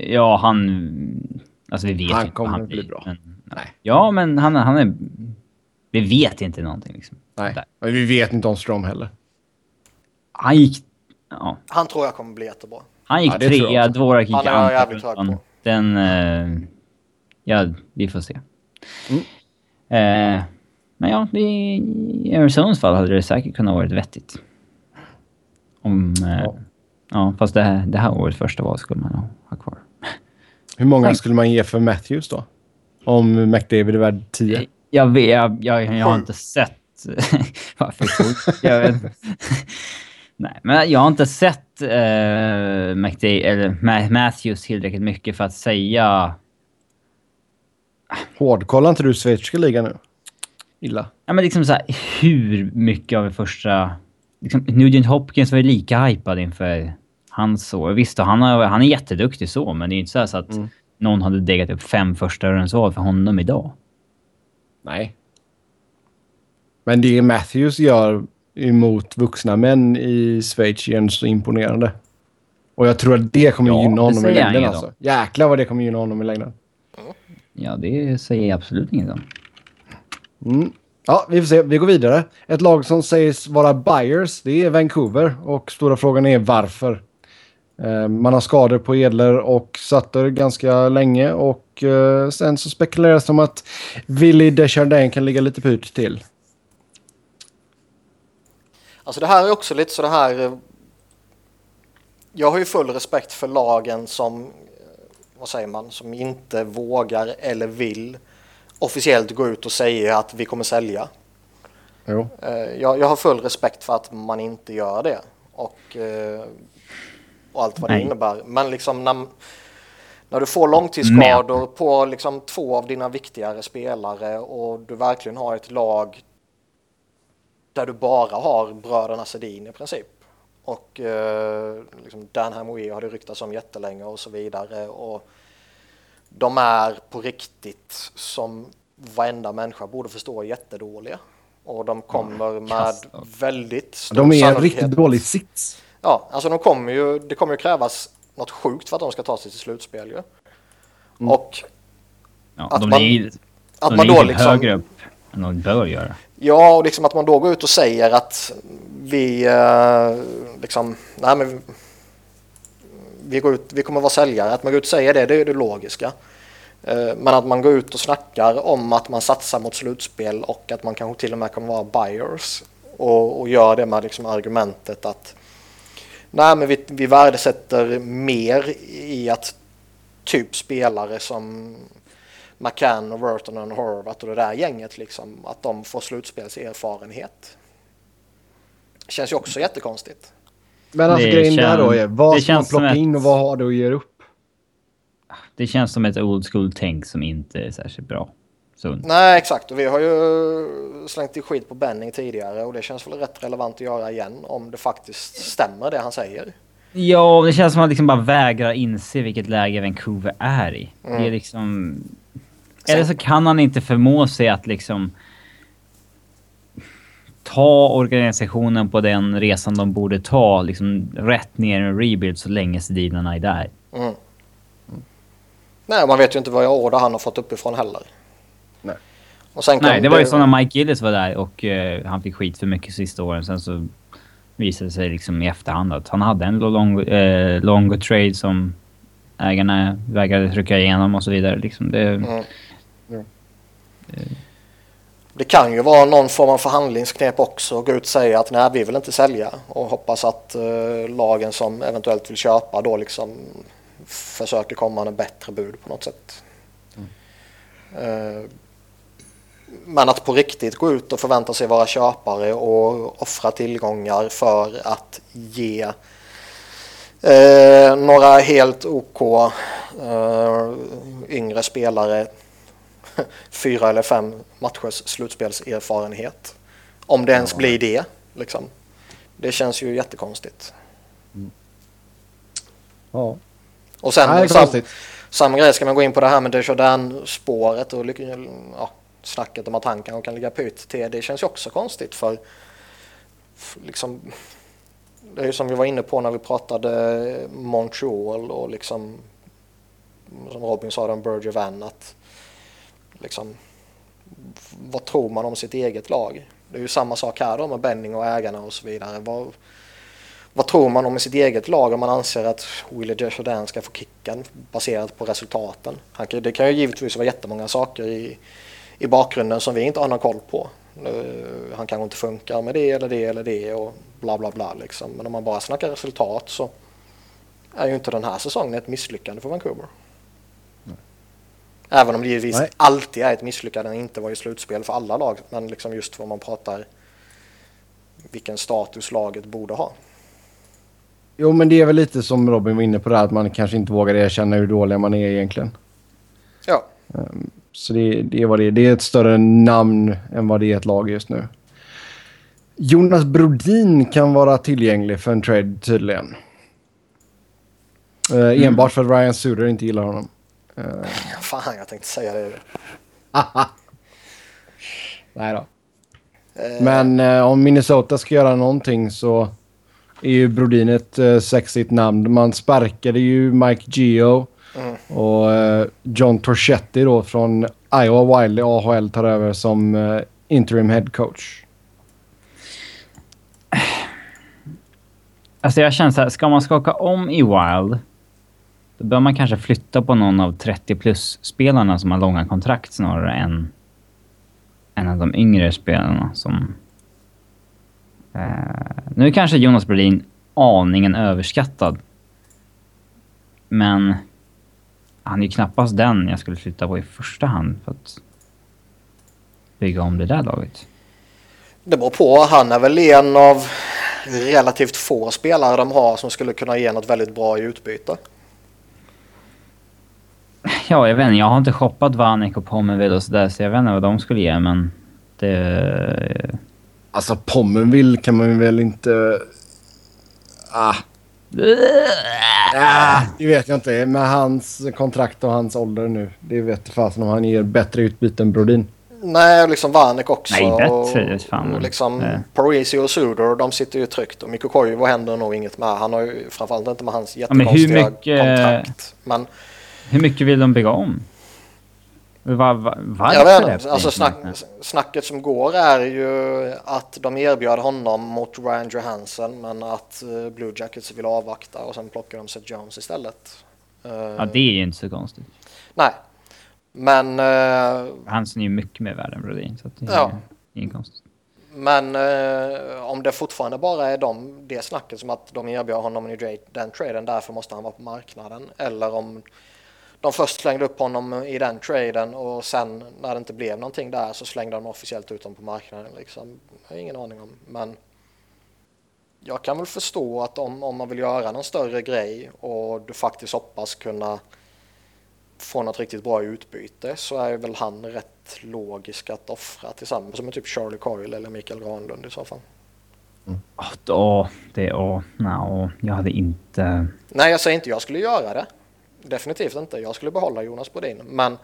Ja, han... Alltså vi vet han inte kommer han bli bra. Men, Nej. Ja, men han, han är... Vi vet inte någonting liksom. Nej, men vi vet inte om Strom heller. Han gick... Ja. Han tror jag kommer bli jättebra. Han gick ja, trea, Dvorak gick andra. Han är jävligt hög på. Den... Uh, ja, vi får se. Mm. Uh, men ja, i Arizonas fall hade det säkert kunnat vara vettigt. Om... Uh, ja. Ja, fast det här, det här året första val skulle man nog ha kvar. Hur många skulle man ge för Matthews då? Om McDavid är värd 10? Jag, vet, jag, jag, jag har inte sett... *laughs* Varför? Jag vet *laughs* Nej, men jag har inte sett uh, McDavid, eller Matthews tillräckligt mycket för att säga... Hårdkollar inte du schweiziska ligan nu? Illa. Ja, men liksom så här, hur mycket av det första... Liksom, Nugent Hopkins var ju lika hypad inför hans år. Visst, han, har, han är jätteduktig så, men det är inte så, så att mm. Någon hade degat upp fem första rundsval för honom idag. Nej. Men det Matthews gör emot vuxna män i Schweiz är så imponerande. Och jag tror att det kommer ja, gynna honom i längden alltså. Jäklar vad det kommer gynna honom i längden. Ja, det säger jag absolut inget om. Mm. Ja, vi får se. Vi går vidare. Ett lag som sägs vara buyers, det är Vancouver. Och stora frågan är varför. Eh, man har skador på Edler och Sutter ganska länge och eh, sen så spekuleras det om att Willy Desjardins kan ligga lite pyrt till. Alltså det här är också lite så det här. Eh, jag har ju full respekt för lagen som, vad säger man, som inte vågar eller vill officiellt gå ut och säga att vi kommer sälja. Jo. Jag, jag har full respekt för att man inte gör det. Och och allt vad Nej. det innebär. Men liksom när, när du får långtidsskador Men. på liksom två av dina viktigare spelare och du verkligen har ett lag där du bara har bröderna Sedin i princip. Och eh, liksom Dan Hamoui har det ryktats om jättelänge och så vidare. Och de är på riktigt som varenda människa borde förstå jättedåliga. Och de kommer med väldigt stor De är en riktigt dålig sits. Ja, alltså de kommer ju, det kommer ju krävas något sjukt för att de ska ta sig till slutspel ju. Mm. Och ja, att de man, ligger, att de man då liksom, högre upp än de bör göra. Ja, och liksom att man då går ut och säger att vi eh, liksom, nej men vi, går ut, vi kommer vara säljare. Att man går ut och säger det, det är det logiska. Eh, men att man går ut och snackar om att man satsar mot slutspel och att man kanske till och med kommer vara buyers och, och gör det med liksom argumentet att Nej, men vi, vi värdesätter mer i att typ spelare som McCann och Burton och Horvath och det där gänget liksom, att de får slutspelserfarenhet. Känns ju också jättekonstigt. Men alltså det grejen känns, där då är, vad ska man plocka in och vad har du att ge upp? Det känns som ett old school-tänk som inte är särskilt bra. Sunt. Nej, exakt. Och vi har ju slängt i skit på Benning tidigare och det känns väl rätt relevant att göra igen om det faktiskt stämmer det han säger. Ja, det känns som att han liksom bara vägrar inse vilket läge Vancouver är i. Mm. Det är mm. liksom... Eller så kan han inte förmå sig att liksom ta organisationen på den resan de borde ta, liksom rätt ner i en rebuild så länge Sedinarna är där. Mm. Nej, man vet ju inte vad jag order han har fått uppifrån heller. Nej, det var ju så när Mike Gillis var där och uh, han fick skit för mycket sista åren. Sen så visade det sig liksom i efterhand att han hade en long, uh, long trade som ägarna vägrade trycka igenom och så vidare. Liksom det, mm. Ja. det, det kan ju vara någon form av förhandlingsknep också. Gå ut och säga att nej, vi vill inte sälja och hoppas att lagen som eventuellt vill köpa då liksom försöker komma med bättre bud på något sätt. Mm. Men att på riktigt gå ut och förvänta sig vara köpare och offra tillgångar för att ge eh, några helt OK eh, yngre spelare *laughs* fyra eller fem matchers slutspelserfarenhet. Om det ens blir det. Liksom. Det känns ju jättekonstigt. Mm. Ja. Och sen Nej, sam, samma grej ska man gå in på det här med Desjardins-spåret och ja, snacket om att han kan, kan ligga pytt till, det känns ju också konstigt för, för liksom, det är ju som vi var inne på när vi pratade Montreal och liksom som Robin sa om Berger Van att liksom vad tror man om sitt eget lag? Det är ju samma sak här då med Benning och ägarna och så vidare. Vad, vad tror man om sitt eget lag om man anser att Willie Desjardins ska få kicken baserat på resultaten? Han, det kan ju givetvis vara jättemånga saker i, i bakgrunden som vi inte har någon koll på. Han kanske inte funkar med det eller det eller det och bla bla bla liksom. Men om man bara snackar resultat så är ju inte den här säsongen ett misslyckande för Vancouver. Även om det givetvis Nej. alltid är ett misslyckande att inte vara i slutspel för alla lag. Men liksom just vad man pratar vilken status laget borde ha. Jo, men det är väl lite som Robin var inne på där, att man kanske inte vågar erkänna hur dåliga man är egentligen. Ja, Så det, det är vad det är. Det är ett större namn än vad det är ett lag just nu. Jonas Brodin kan vara tillgänglig för en trade tydligen. Eh, Enbart för att Ryan Suter inte gillar honom. Eh, *laughs* fan jag tänkte säga det. *laughs* nej då. Eh, Men eh, om Minnesota ska göra någonting så är ju Brodin ett sexigt namn. Man sparkade ju Mike Geo Mm. och eh, John Torchetti då från Iowa Wild i AHL tar över som eh, interim head coach. *sighs* Alltså jag känner så här, ska man skaka om i Wild, då bör man kanske flytta på någon av 30 plus-spelarna som har långa kontrakt snarare än en av de yngre spelarna som... Eh, nu kanske Jonas Berlin aningen överskattad. Men han är ju knappast den jag skulle flytta på i första hand för att bygga om det där laget. Det beror på. Han är väl en av relativt få spelare de har som skulle kunna ge något väldigt bra i utbyte. Ja, jag vet inte. Jag har inte shoppat Vanek och Pommerville och sådär, så jag vet inte vad de skulle ge, men det... Alltså Pommenville kan man ju väl inte... Ah, ah, det vet jag inte. Med hans kontrakt och hans ålder nu. Det vet fasen om han ger bättre utbyte än Brodin. Nej, och liksom Vanek också. Nej, bättre, och, fan, och liksom eh. Parisi och Suder, de sitter ju tryggt. Och Mikko Koivu händer nog inget med. Han har ju framförallt inte med hans men hur jättekonstiga mycket- kontrakt. Men Hur mycket vill de bygga om? Va, va, varför jag vet inte, alltså snack, snacket som går är ju att de erbjöd honom mot Ryan Johansson men att eh, Blue Jackets vill avvakta och sen plockar de Seth Jones istället. Ja, det är ju inte så konstigt. Nej, men eh, Hansen är ju mycket mer värd än Brodin, så det är Ja. ju inget konstigt. Men eh, om det fortfarande bara är de, det snacket som att de erbjöd honom den traden, därför måste han vara på marknaden. Eller om de först slängde upp honom i den traden och sen när det inte blev någonting där så slängde de officiellt ut honom på marknaden. Liksom. Jag har ingen aning om. Men jag kan väl förstå att om, om man vill göra någon större grej och du faktiskt hoppas kunna få något riktigt bra utbyte så är väl han rätt logisk att offra tillsammans med typ Charlie Coyle eller Mikael Granlund i så fall. Åh, då, det... Åh, no, jag hade inte... Nej, jag säger inte jag skulle göra det. Definitivt inte. Jag skulle behålla Jonas Brodin. Men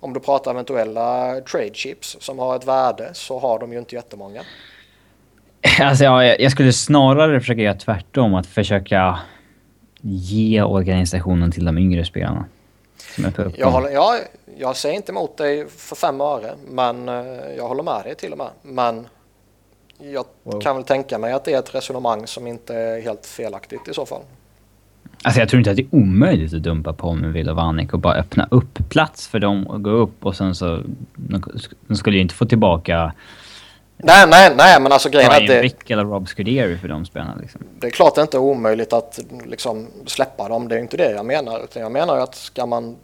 om du pratar eventuella trade chips som har ett värde så har de ju inte jättemånga. *laughs* Alltså, ja, jag jag skulle snarare försöka göra tvärtom. Att försöka ge organisationen till de yngre spelarna. Uppgång. Jag, håller, ja, jag säger inte emot dig för fem öre, men eh, jag håller med dig till och med. Men jag Wow. kan väl tänka mig att det är ett resonemang som inte är helt felaktigt i så fall. Alltså jag tror inte att det är omöjligt att dumpa Pommerville och Vanek och bara öppna upp plats för dem och gå upp och sen så... De, skulle ju inte få tillbaka Nej, nej, nej, men alltså grejen är att det, Rick eller Rob Scuderi för de spelarna liksom. det är klart det inte är omöjligt att liksom släppa dem. Det är inte det jag menar. Utan jag menar ju att ska man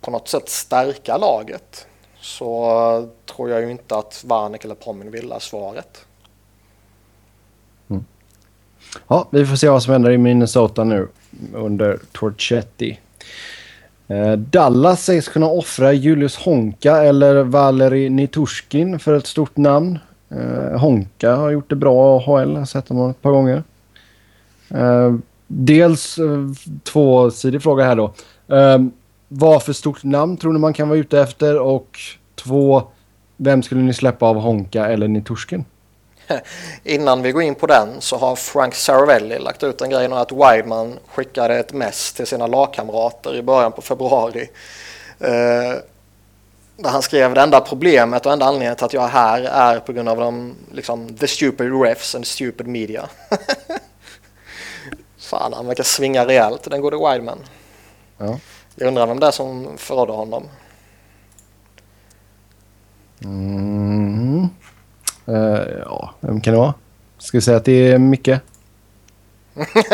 på något sätt stärka laget så tror jag ju inte att Vanek eller Pominville är svaret. Ja, vi får se vad som händer i Minnesota nu under Torchetti. Eh, Dallas sägs kunna offra Julius Honka eller Valeri Nitushkin för ett stort namn. Eh, Honka har gjort det bra i AHL, jag har sett honom ett par gånger. Eh, dels eh, tvåsidig fråga här då. Eh, vad för stort namn tror ni man kan vara ute efter? Och två, vem skulle ni släppa av Honka eller Nitushkin? *laughs* Innan vi går in på den så har Frank Saravelli lagt ut en grej nu att Wideman skickade ett mess till sina lagkamrater i början på februari. Eh, där han skrev det enda problemet och enda anledningen till att jag är här är på grund av de, liksom, the stupid refs and stupid media. *laughs* Fan, han verkar svinga rejält den gode Wideman. Ja. Jag undrar vem det är som förrådde honom. Mm. Eh, ja, vem kan det vara? Ska vi säga att det är Micke?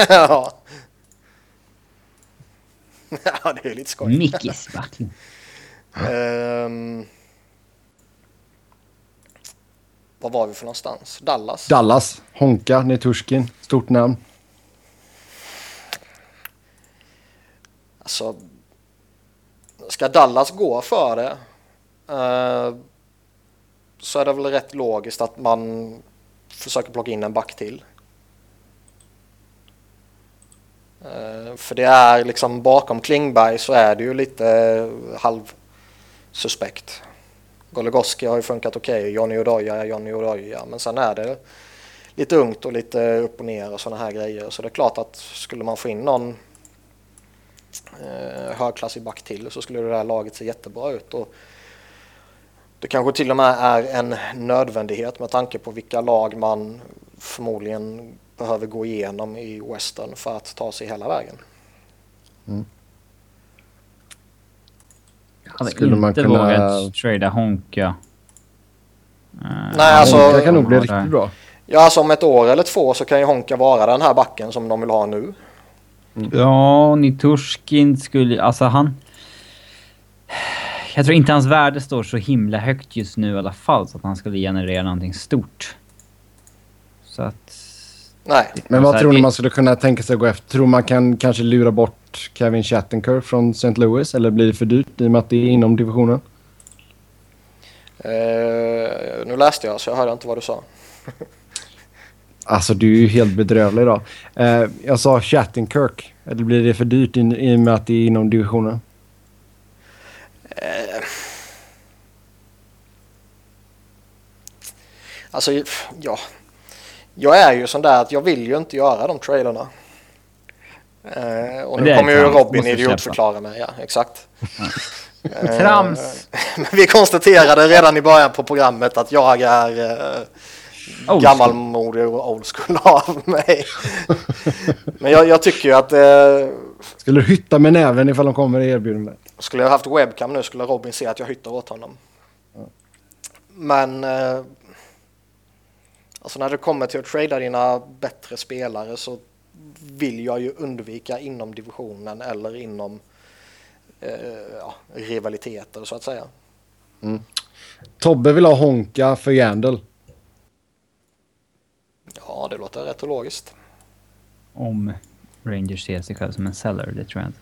ja. *laughs* ja, det är lite skoj. Mickis Backlund. Ehm, vad var vi för någonstans? Dallas? Dallas, Honka, Neturskin, stort namn. Alltså, ska Dallas gå för det eh, så är det väl rätt logiskt att man försöker plocka in en back till. Eh, för det är liksom bakom Klingberg så är det ju lite halvsuspekt. Goligoski har ju funkat okej, okay. Johnny Odoja är Johnny Odoja, men sen är det lite ungt och lite upp och ner och sådana här grejer. Så det är klart att skulle man få in någon eh, högklassig back till så skulle det här laget se jättebra ut. Och det kanske till och med är en nödvändighet med tanke på vilka lag man förmodligen behöver gå igenom i Western för att ta sig hela vägen. Jag hade Skulle inte man kunna- vågat trada Honka. Eh, Nej, alltså- Honka kan nog bli riktigt bra. Ja, alltså om ett år eller två så kan ju Honka vara den här backen som de vill ha nu. Ja, Niturskin skulle... Alltså han... Jag tror inte hans värde står så himla högt just nu i alla fall så att han skulle generera någonting stort. Så att... Nej, Men vad här, tror ni man skulle kunna tänka sig att gå efter? Tror man kan kanske lura bort Kevin Shattenkirk från St. Louis? Eller blir det för dyrt i och med att det är inom divisionen? eh, nu läste jag så jag hörde inte vad du sa. *laughs* Alltså du är ju helt bedrövlig idag. Eh, jag sa Shattenkirk. Eller blir det för dyrt i, i och med att det är inom divisionen? Alltså, ja. Jag är ju sån där att jag vill ju inte göra de trailerna. Eh, och nu kommer ju. Robin idiotförklara mig. Ja, exakt. *laughs* Eh, Trams! *laughs* Men vi konstaterade redan i början på programmet att jag är eh, gammalmodig och old school *laughs* av mig. Men jag, jag tycker ju att eh, Skulle du hytta med näven ifall de kommer i erbjudande? skulle jag haft webcam nu skulle Robin se att jag hyttar åt honom. Men eh, alltså när det kommer till att trada dina bättre spelare så vill jag ju undvika inom divisionen eller inom eh, ja, rivaliteter så att säga. Tobbe vill ha Honka för Yandel. Ja, det låter rätt och logiskt. Om Rangers ser sig själv som en seller, det tror jag inte.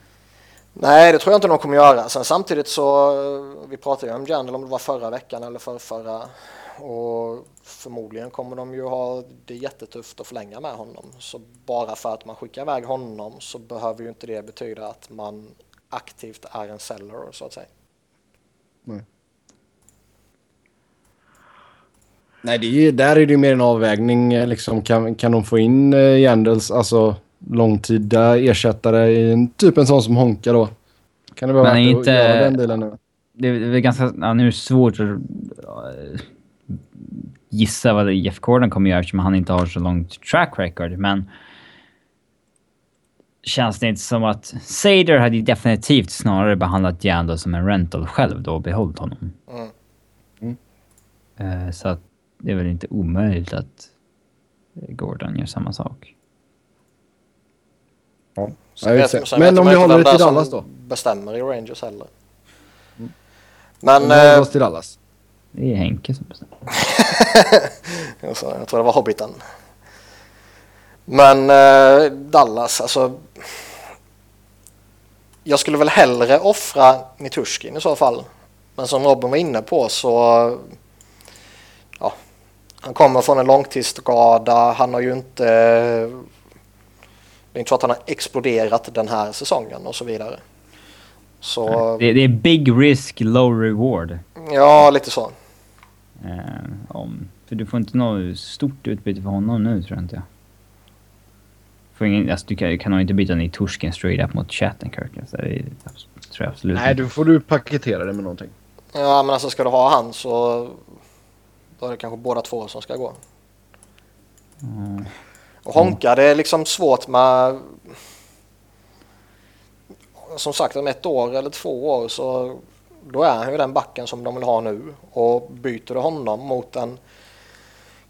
Nej, det tror jag inte de kommer göra. Sen samtidigt så, eh, vi pratade ju om Jandel om det var förra veckan eller för förra. Och förmodligen kommer de ju ha det jättetufft att förlänga med honom. Så bara för att man skickar iväg honom så behöver ju inte det betyda att man aktivt är en seller så att säga. Nej, det är ju, där är det ju mer en avvägning. eh, Liksom, kan, kan de få in uh, Yandels, alltså långtida ersättare i en typ en sån som Honka då? Kan det vara Men värt inte- att göra den delen nu? Det är väl ganska... Ja, nu är det svårt att eh, gissa vad Jeff Gordon kommer göra eftersom han inte har så långt track record, men... Känns det inte som att... Sader hade definitivt snarare behandlat Jando som en rental själv då och behållit honom. Mm. Eh, så att det är väl inte omöjligt att Gordon gör samma sak. Ja. Sen Ja, vet- det. sen Men vet om vi håller det till Dallas då? bestämmer i Rangers heller. Om Men vi håller eh, oss till Dallas. Det är Henke som bestämmer. *laughs* Jag tror det var Hobbiten. Men eh, Dallas, alltså. Jag skulle väl hellre offra Niturskin i så fall. Men som Robin var inne på så. Ja, han kommer från en långtidsskada. Han har ju inte. Det är inte så att han har exploderat den här säsongen och så vidare. Så Det, det är big risk, low reward. ja, lite så. Eh, om, för du får inte något stort utbyte för honom nu tror jag inte. Får ingen, alltså, du kan, kan nog inte byta ner Torsken straight up mot Chattenkirk. Alltså, det är, tror jag absolut Nej, inte. då får du paketera det med någonting. Ja, men alltså ska du ha han så. Då är det kanske båda två som ska gå. Mm. Och Honka, det är liksom svårt med... Som sagt, om ett år eller två år så då är han ju den backen som de vill ha nu. Och byter du honom mot en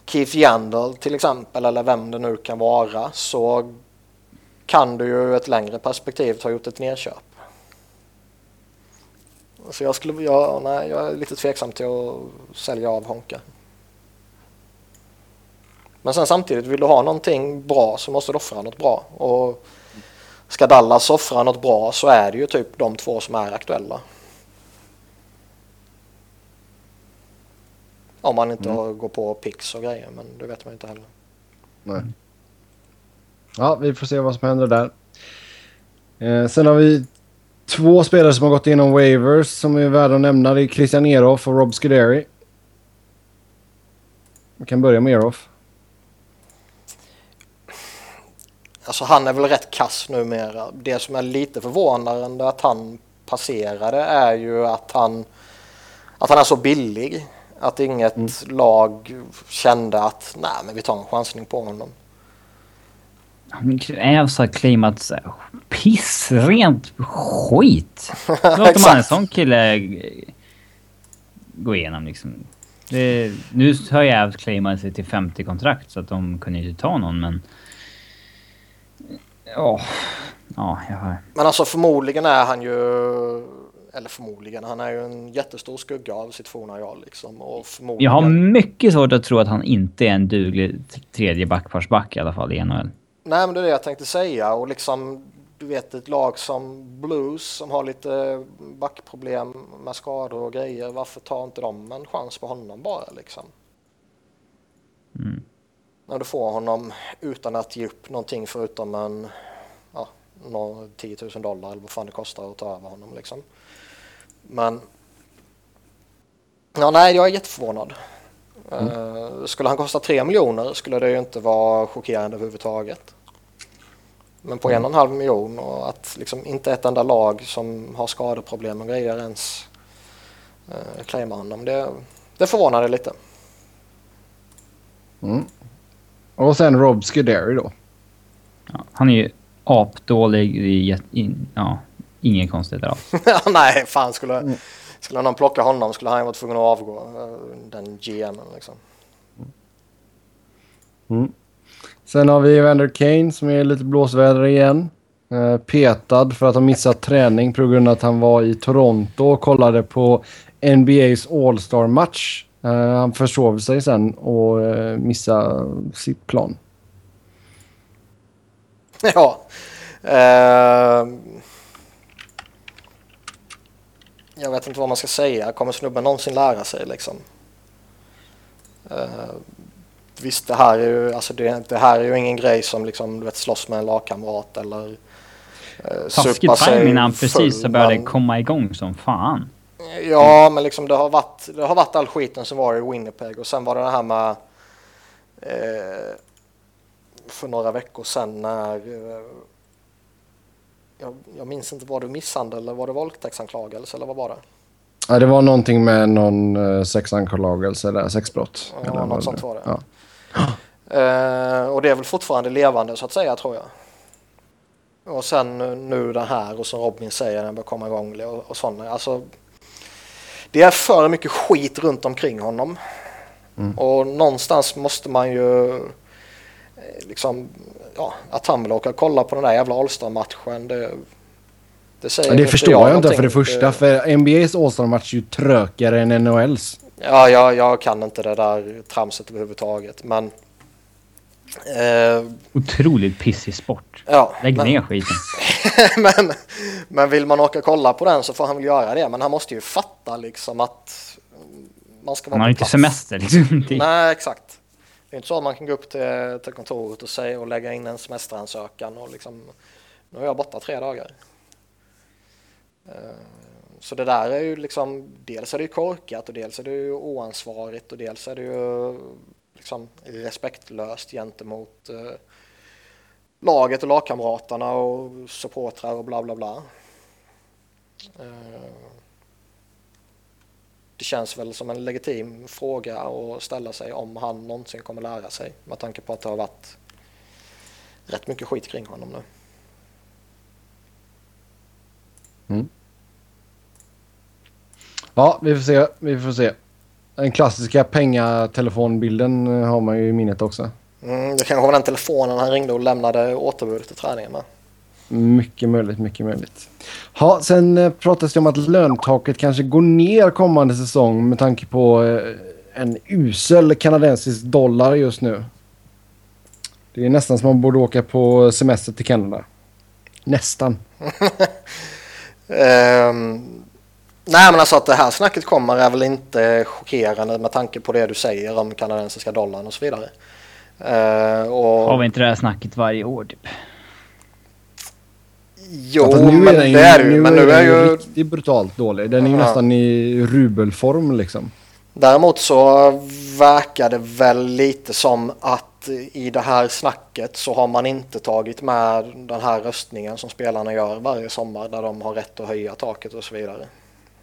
Keith Yandel till exempel eller vem det nu kan vara så kan du ju ur ett längre perspektiv ha gjort ett nedköp. Så jag skulle, ja, nej, jag är lite tveksam till att sälja av Honka. Men sen samtidigt, vill du ha någonting bra så måste du offra något bra. Och ska Dallas offra något bra så är det ju typ de två som är aktuella. Om man inte Mm. går på pix och grejer, men det vet man inte heller. Nej. Ja, vi får se vad som händer där. Eh, sen har vi två spelare som har gått igenom waivers som är värda att nämna. Det är Christian Eroff och Rob Scuderi. Vi kan börja med Eroff. Alltså han är väl rätt kass numera. Det som är lite förvånande att han passerade är ju att han, att han är så billig. Att inget lag kände att nej men vi tar en chansning på honom. Ävs har claimat så här pissrent skit. *laughs* Låter man en sån kille gå igenom liksom. Det, nu har ju Ävs claimat sig till 50 kontrakt så att de kunde ju inte ta någon men... Ja, ja, jag har... Men alltså förmodligen är han ju, eller förmodligen, han är ju en jättestor skugga av sitt forna jag liksom. Och Jag förmodligen, har mycket svårt att tro att han inte är en duglig tredje backparsback i alla fall i NHL. Nej men det är det jag tänkte säga och liksom du vet ett lag som Blues som har lite backproblem med skador och grejer. Varför tar inte de en chans på honom bara liksom? Mm. När du får honom utan att ge upp någonting förutom en ja, nå- 10 000 dollar eller vad fan det kostar att ta över honom liksom. Men ja, nej, jag är jätteförvånad. Eh, skulle han kosta 3 miljoner skulle det ju inte vara chockerande överhuvudtaget. Men på en och en halv miljon och att liksom inte ett enda lag som har skadeproblem och grejer ens uh, claimar honom. Det, det förvånade lite. Mm. Och sen Rob Scuderi då. Ja, han är ju apdålig. Jät- in, ja, inget konstigt alls. *laughs* Nej, fan skulle, skulle någon plocka honom skulle han ju vara tvungen att avgå. eh, Den GMen liksom. Mm. Sen har vi Evander Kane som är lite blåsväder igen. Eh, petad för att ha missat träning på grund av att han var i Toronto och kollade på NBA's All-Star match. Eh, han försov sig sen och eh, missade sitt plan. *laughs* Ja. Jag vet inte vad man ska säga. Kommer snubben någonsin lära sig liksom? Uh, visst, det här är ju, alltså det, det här är ju ingen grej som liksom, du vet, slåss med en lagkamrat eller uh, Taskig timing när han precis så började komma igång som fan. Ja, men liksom det har varit, det har varit all skiten som var i Winnipeg och sen var det det här med eh, för några veckor sedan när eh, jag, jag minns inte, var det misshandel eller var det våldtäktsanklagelse eller vad var det? Ja, det var någonting med någon uh, sexanklagelse där, sexbrott. Ja, Eller något sånt var det. Ja. *gasps* Eh, och det är väl fortfarande levande så att säga tror jag. Och sen eh, nu det här och som Robin säger, den bör komma igång och, och sådana. Alltså, det är för mycket skit runt omkring honom. Mm. Och någonstans måste man ju eh, liksom, ja, att han vill åka och kolla på den där jävla All-Star-matchen. Det, det säger Ja, det förstår jag inte för det första. För NBAs All-Star-match är ju trökare än NHLs. Ja, jag, jag kan inte det där tramset överhuvudtaget. Men eh, Otroligt pissig sport. ja, Lägg men, ner skiten. *laughs* men, men vill man åka och kolla på den så får han väl göra det. Men han måste ju fatta liksom att man ska vara Han har på inte semester liksom. Nej, exakt. Det är inte så att man kan gå upp till, till kontoret och säga och lägga in en semesteransökan och liksom nu är jag borta tre dagar. Eh, så det där är ju liksom, dels är det ju korkat och dels är det ju oansvarigt och dels är det ju liksom respektlöst gentemot eh, laget och lagkamraterna och supportrar och bla bla bla. Eh, det känns väl som en legitim fråga att ställa sig om han någonsin kommer lära sig med tanke på att det har varit rätt mycket skit kring honom nu. Ja, vi får se. Vi får se. Den klassiska pengatelefonbilden eh, har man ju i minnet också. Mm, det kanske var den telefonen han ringde och lämnade återbud till träningen med. Mycket möjligt, mycket möjligt. Ha, sen eh, pratas det om att löntaket kanske går ner kommande säsong med tanke på eh, en usel kanadensisk dollar just nu. Det är nästan som man borde åka på semester till Kanada. Nästan. *laughs* Ehm, nej men alltså att det här snacket kommer är väl inte chockerande med tanke på det du säger om kanadensiska dollarn och så vidare. Uh, och... Har vi inte det här snacket varje år typ? Jo, ja, men är det är ju. Men nu är ju... riktigt brutalt dålig. Den är ju ja. nästan i rubelform liksom. Däremot så verkar det väl lite som att i det här snacket så har man inte tagit med den här röstningen som spelarna gör varje sommar där de har rätt att höja taket och så vidare.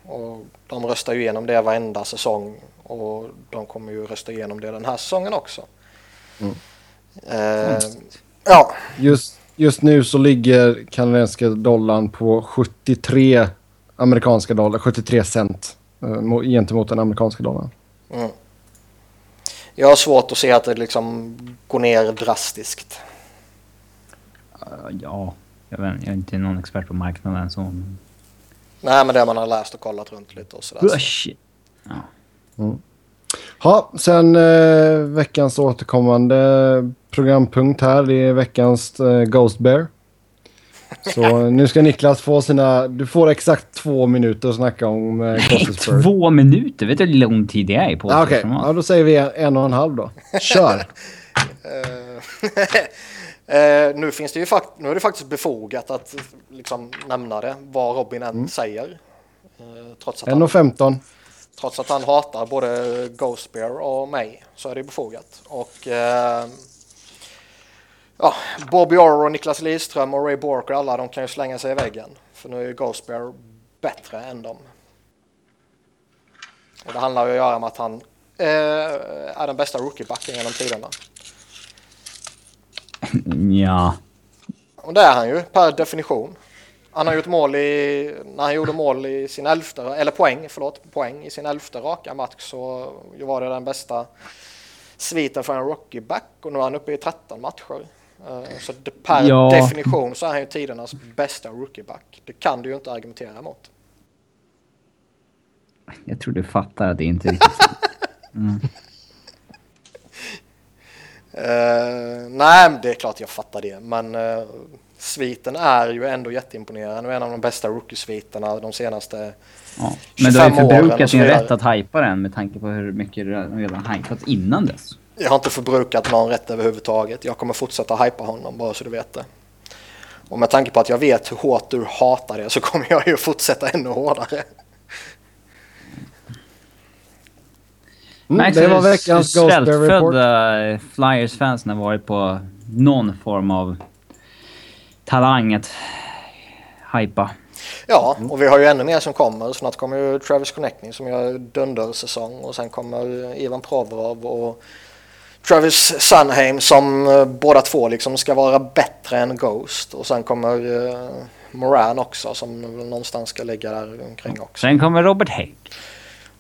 Och de röstar ju igenom det varenda säsong och de kommer ju rösta igenom det den här säsongen också. Mm. Eh, ja. Just, just nu så ligger kanadensiska dollarn på 73 amerikanska dollar, 73 cent eh, gentemot den amerikanska dollarn. Mm. Jag har svårt att se att det liksom går ner drastiskt. Uh, ja, jag, vet, jag är inte någon expert på marknaden så... Nej, men det man har läst och kollat runt lite och sådär. Så. Ja. Mm. Ha, sen eh, veckans återkommande programpunkt här. Det är veckans eh, Ghost Bear. Så nu ska Niklas få sina... Du får exakt två minuter att snacka om eh, Nej, två minuter? Vet du hur lång tid det är på ah, Okej, okay. ja, då säger vi en och en halv då. Kör! uh, *laughs* *laughs* nu, finns det ju fakt nu är det faktiskt befogat att liksom, nämna det, vad Robin än mm. säger. Uh, trots att 1.15. Trots att han hatar både Ghost Bear och mig så är det befogat. Och uh, ja, Bobby Orr och Niklas Lidström och Ray Borker, alla de kan ju slänga sig i väggen. För nu är ju Ghost Bear bättre än dem. Och det handlar ju att göra med att han eh, är den bästa rookiebacken genom tiderna. Ja. Och det är han ju per definition. Han har gjort mål i, när han gjorde mål i sin elfte, eller poäng, förlåt, poäng i sin elfte raka match så var det den bästa sviten för en rookieback och nu är han uppe i 13 matcher. Eh, så per ja. definition så är han ju tidernas bästa rookieback. Det kan du ju inte argumentera emot. Jag tror du fattar att det inte är riktigt *laughs* mm. uh, Nej, det är klart jag fattar det. Men uh, sviten är ju ändå jätteimponerande och en av de bästa rookie-sviterna de senaste ja. Men du har ju förbrukat din rätt att hypa den med tanke på hur mycket du redan hypat innan dess. Jag har inte förbrukat någon rätt överhuvudtaget. Jag kommer fortsätta hypa honom bara så du vet det. Och med tanke på att jag vet hur hårt du hatar det så kommer jag ju fortsätta ännu hårdare. Mm, det var veckans Svältfödda Flyers-fansen har varit på någon form av talang att hypa. Ja, och vi har ju ännu mer som kommer. Snart kommer ju Travis Connecting som gör dundersäsong och sen kommer Ivan Provorov och Travis Sunheim som uh, båda två liksom ska vara bättre än Ghost och sen kommer uh, Moran också som någonstans ska ligga där omkring också. Sen kommer Robert Hägg.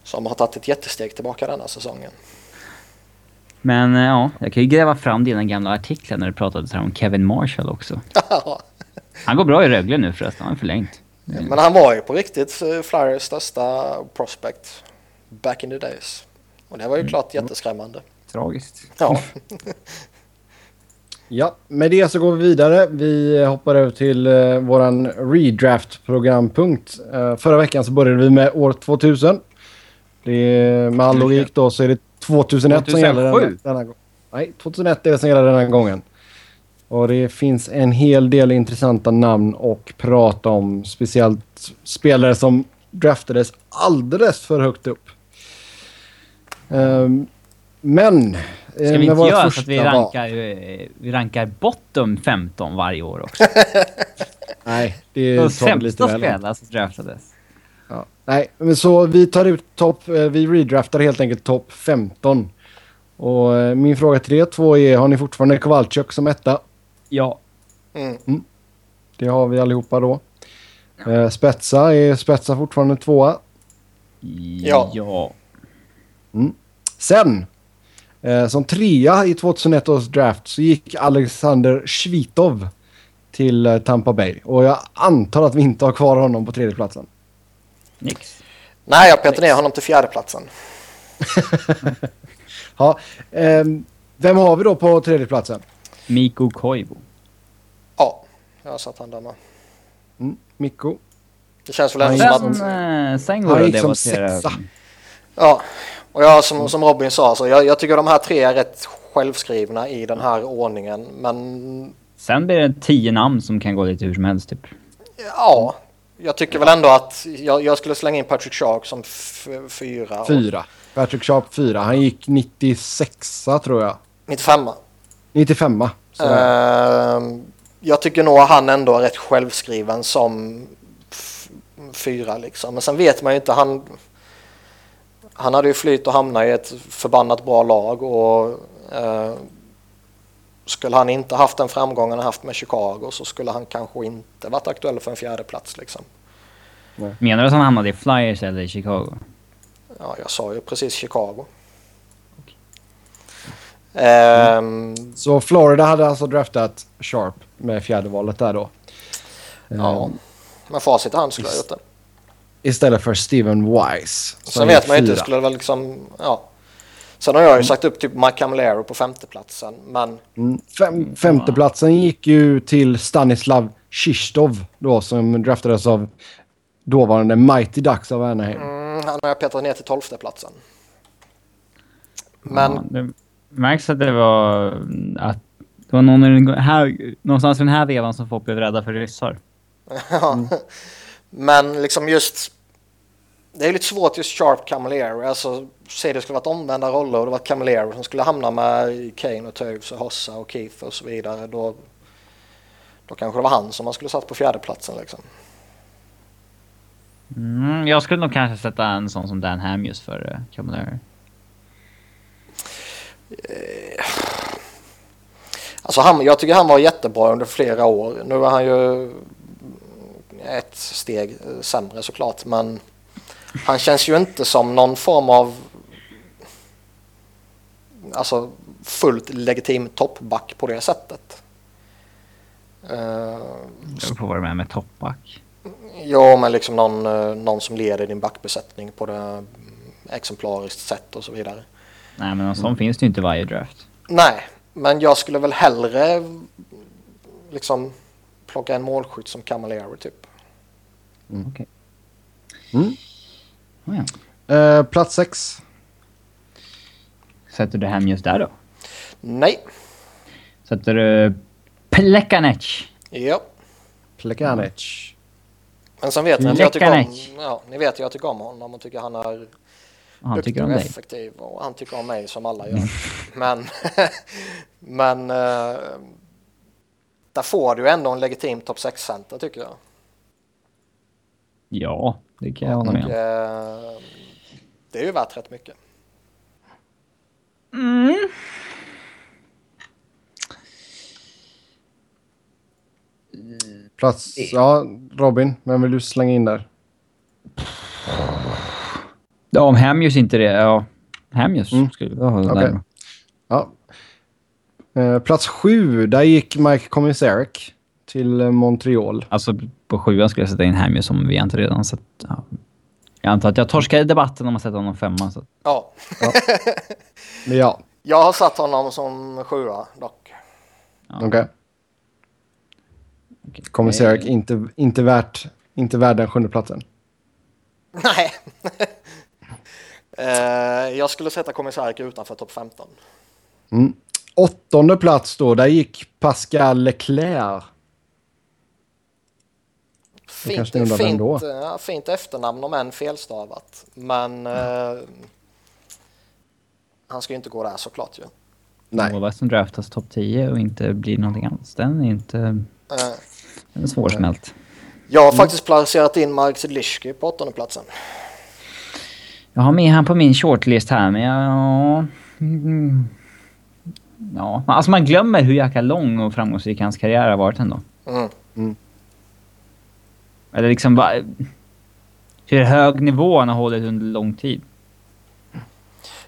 Som har tagit ett jättesteg tillbaka denna säsongen. Men uh, ja, jag kan ju gräva fram dina gamla artiklar när du pratade om Kevin Marshall också. *laughs* han går bra i Rögle nu förresten, han har förlängt. Mm. Men han var ju på riktigt Flyers största prospect back in the days. Och det var ju mm. klart jätteskrämmande. Tragiskt. Ja. *laughs* ja, med det så går vi vidare. Vi hoppar över till uh, våran redraft-programpunkt. Uh, förra veckan så började vi med år 2000. Det är, med all logik då så är det 2001 2007. som gäller denna, denna gång. Nej, 2001 är det som gäller den här gången. Och det finns en hel del intressanta namn att prata om. Speciellt spelare som draftades alldeles för högt upp. Um, men... Ska vi inte göra så att vi rankar, var... vi rankar bottom 15 varje år också? *laughs* Nej, det är De sämsta spelare som draftades. Ja. Nej, men så vi tar ut topp... Eh, vi redraftar helt enkelt topp 15. Och eh, min fråga till er två är, har ni fortfarande Kowalczyk som etta? Ja. Mm. Mm. Det har vi allihopa då. Eh, spetsa, är Spetsa fortfarande tvåa? Ja. ja. Mm. Sen Eh, som trea i 2001 års draft så gick Alexander Svitov till eh, Tampa Bay. Och jag antar att vi inte har kvar honom på tredjeplatsen. Nix. Nej, jag petar ner honom till fjärdeplatsen. *laughs* Ja, ehm, vem har vi då på tredjeplatsen? Mikko Koivu. Ja, jag har satt han där med. Mm, Mikko. Det känns väl ändå som att... Sen, eh, sen går Han det att debattera. sexa. Ja, och jag som, som Robin sa, så jag, jag tycker de här tre är rätt självskrivna i den här ordningen. Men Sen blir det tio namn som kan gå lite hur som helst typ. ja, jag tycker väl ändå att jag, jag skulle slänga in Patrick Shark som f- fyra. och Fyra. Patrick Sharp fyra. Han gick 96 tror jag. 95 95 sådär. Ehm, Jag tycker nog han ändå är rätt självskriven som fyra liksom. Men sen vet man ju inte. Han, han hade ju flytt och hamnat i ett förbannat bra lag och eh, skulle han inte haft den framgången han haft med Chicago så skulle han kanske inte varit aktuell för en fjärde plats liksom. Menar du att han hamnade i Flyers eller i Chicago? Ja, jag sa ju precis Chicago. Ehm, Så Florida hade alltså draftat Sharp med fjärde valet där då. ja, Ehm, men facit i hand skulle jag ha gjort det. Istället för Steven Wise. som Sen vet man ju inte, skulle väl liksom, ja. Sen har jag ju sagt upp typ Mike Camilleri på femteplatsen, men Mm. Fem, femteplatsen gick ju till Stanislav Shistov då som draftades av dåvarande Mighty Ducks av Anaheim. mm, han har jag petat ner till tolfteplatsen. Men Ja, det märks att det var att det var någon i den här, någonstans i den här vevan som folk blev rädda för ryssar. *laughs* Ja. Men liksom just... Det är lite svårt just Sharp Camilleri. Alltså, säg det skulle varit omvända roller och det var Camilleri som skulle hamna med Kane och Toews och Hossa och Keith och så vidare. Då, då kanske det var han som man skulle satt på fjärdeplatsen liksom. Mm, jag skulle nog kanske sätta en sån som Dan Hamhus för uh, Camilleri. Alltså han, jag tycker han var jättebra under flera år. Nu är han ju ett steg eh, sämre såklart. Men han känns ju inte som någon form av alltså fullt legitim toppback på det sättet. Uh, Jag får vara med med toppback. ja, men liksom någon, eh, någon som leder din backbesättning på det mm, exemplariskt sätt och så vidare. Nej men någon sån finns det ju inte i varje draft. Nej, men jag skulle väl hellre liksom plocka en målskytt som Camilleri typ. Okej. Mm. Oh, ja. Eh, plats sex. Sätter du Hamhus där då? Nej. Sätter du Plekanec? Ja. Plekanec. Men sen vet ni att jag tycker om, ja, ni vet jag tycker om honom och tycker han är han duktig tycker om och dig. effektiv och han tycker om mig som alla gör. men *laughs* men eh, där får du ändå en legitim topp 6-center tycker jag. Ja, det kan jag hålla med om. eh, det är ju värt rätt mycket. Plats... Ja, Robin. Vem vill du slänga in där? Ja, om Hamhus inte det, ja. Hamhus Mm. skulle jag Okej. där. Ja. Eh, plats sju. Där gick Mike Komisarek till eh, Montreal. Alltså på sjuan skulle jag sätta in Hamhus om vi inte redan sett... Ja. Jag antar att jag torskar i debatten om man sätter honom femma. Så. Ja, *laughs* Men ja, jag har satt honom som sjua dock. okej. Okej. Komisarek Eh, inte, inte, värt, inte värd den sjunde platsen. *laughs* Nej. Eh, jag skulle sätta Komisarek utanför topp 15. Mm. Åttonde plats då. Där gick Pascal Leclerc. Fint, fint, ja, fint efternamn om än felstavat. Men eh, han ska ju inte gå där såklart ju. Nej. Målvakt som draftas topp 10 och inte blir någonting annat. Den är inte... Eh, Den är svårsmält. jag har faktiskt placerat in Mark Zidlišky på åttonde platsen. Jag har med han på min shortlist här, men jag... Ja, mm, ja. Alltså man glömmer hur jäkla lång och framgångsrik hans karriär har varit ändå. Mm. Eller liksom bara... Hur hög nivå han har hållit under lång tid.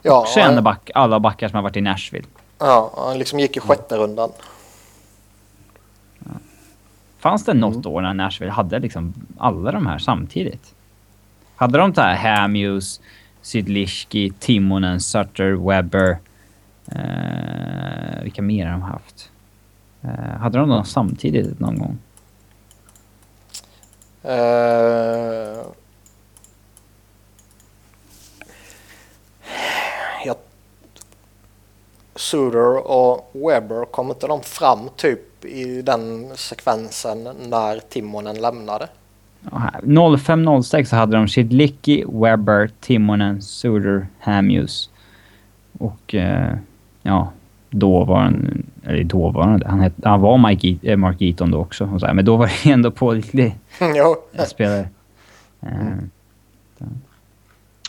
Ja, Också en av back, alla backar som har varit i Nashville. ja, han liksom gick i sjätte rundan. Fanns det något år när Nashville hade liksom alla de här samtidigt? Hade de det här Hamuse, Sydliski, Timonen, Sutter, Webber? Eh, vilka mer har de haft? Eh, hade de dem samtidigt någon gång? Uh, jag, Suter och Webber, kom inte de fram typ i den sekvensen när Timonen lämnade? 05.06 så hade de Shidlicki, Webber, Timonen, Suter, Hamuse. Och eh, ja, dåvarande, eller dåvarande, han, het, han var Mike, eh, Mark Eaton då också. Och så här, men då var det ändå pålitlig *laughs* spelare. Eh,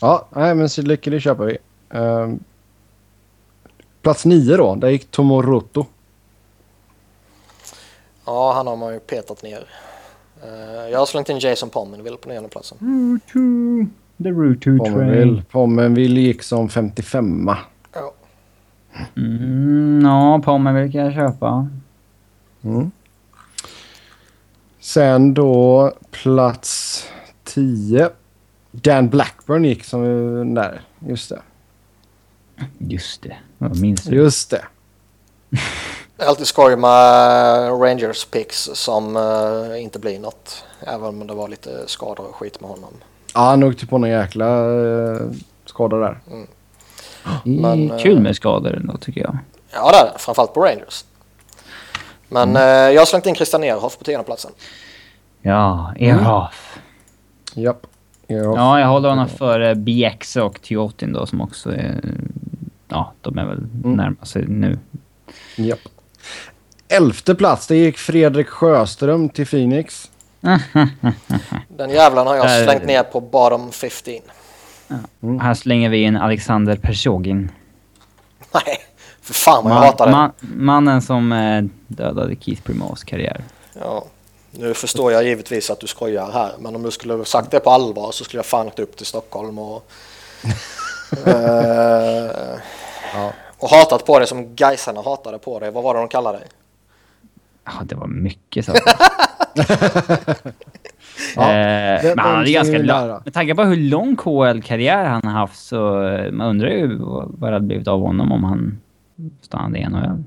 Ja, nej men Sydlycke det köper vi. Ehm, plats nio då, där gick Tomoroto. Ja, han har man ju petat ner. Eh, jag har slängt in Jason Pommenville på nionde platsen. Route the Route Pommenville. Pommenville gick som 55 Ja. Mm, ja, Pommerville kan jag köpa. mm. Sen då plats 10. Dan Blackburn gick som där. Just det. Just det, jag minns det. Just det. Det är alltid skoj med Rangers picks som eh, inte blir något. Även om det var lite skador och skit med honom. Ja, han åkte på någon jäkla uh, skada där. Det är Men, eh, kul med skador ändå tycker jag. Ja, det är det. Framförallt på Rangers. Men eh, jag har slängt in Christian Ehrhoff på platsen. Ja, Ehrhoff. Japp. Ja. Ja, jag håller honom före BX och Tiotin då som också är... Ja, de är väl Mm. närmast sig nu. Japp. Elfte plats, det gick Fredrik Sjöström till Phoenix. *laughs* Den jävlan har jag slängt ner på bottom 15. Här slänger vi in Alexander Persjogin. Nej, för fan vad jag Man, hatar det. man, mannen som eh, dödade Keith Primeaus karriär. Ja. Nu förstår jag givetvis att du skojar här, men om du skulle ha sagt det på allvar så skulle jag fan åkt upp till Stockholm och... *laughs* eh, Ja. Och hatat på dig som Gaisarna hatade på dig. Vad var det de kallade dig? Ja, det var mycket saker. *laughs* Ja, eh, det- men han det- ganska lång... Med tanke på hur lång KHL-karriär han har haft så eh, man undrar ju vad, det hade blivit av honom om han stannade i NHL.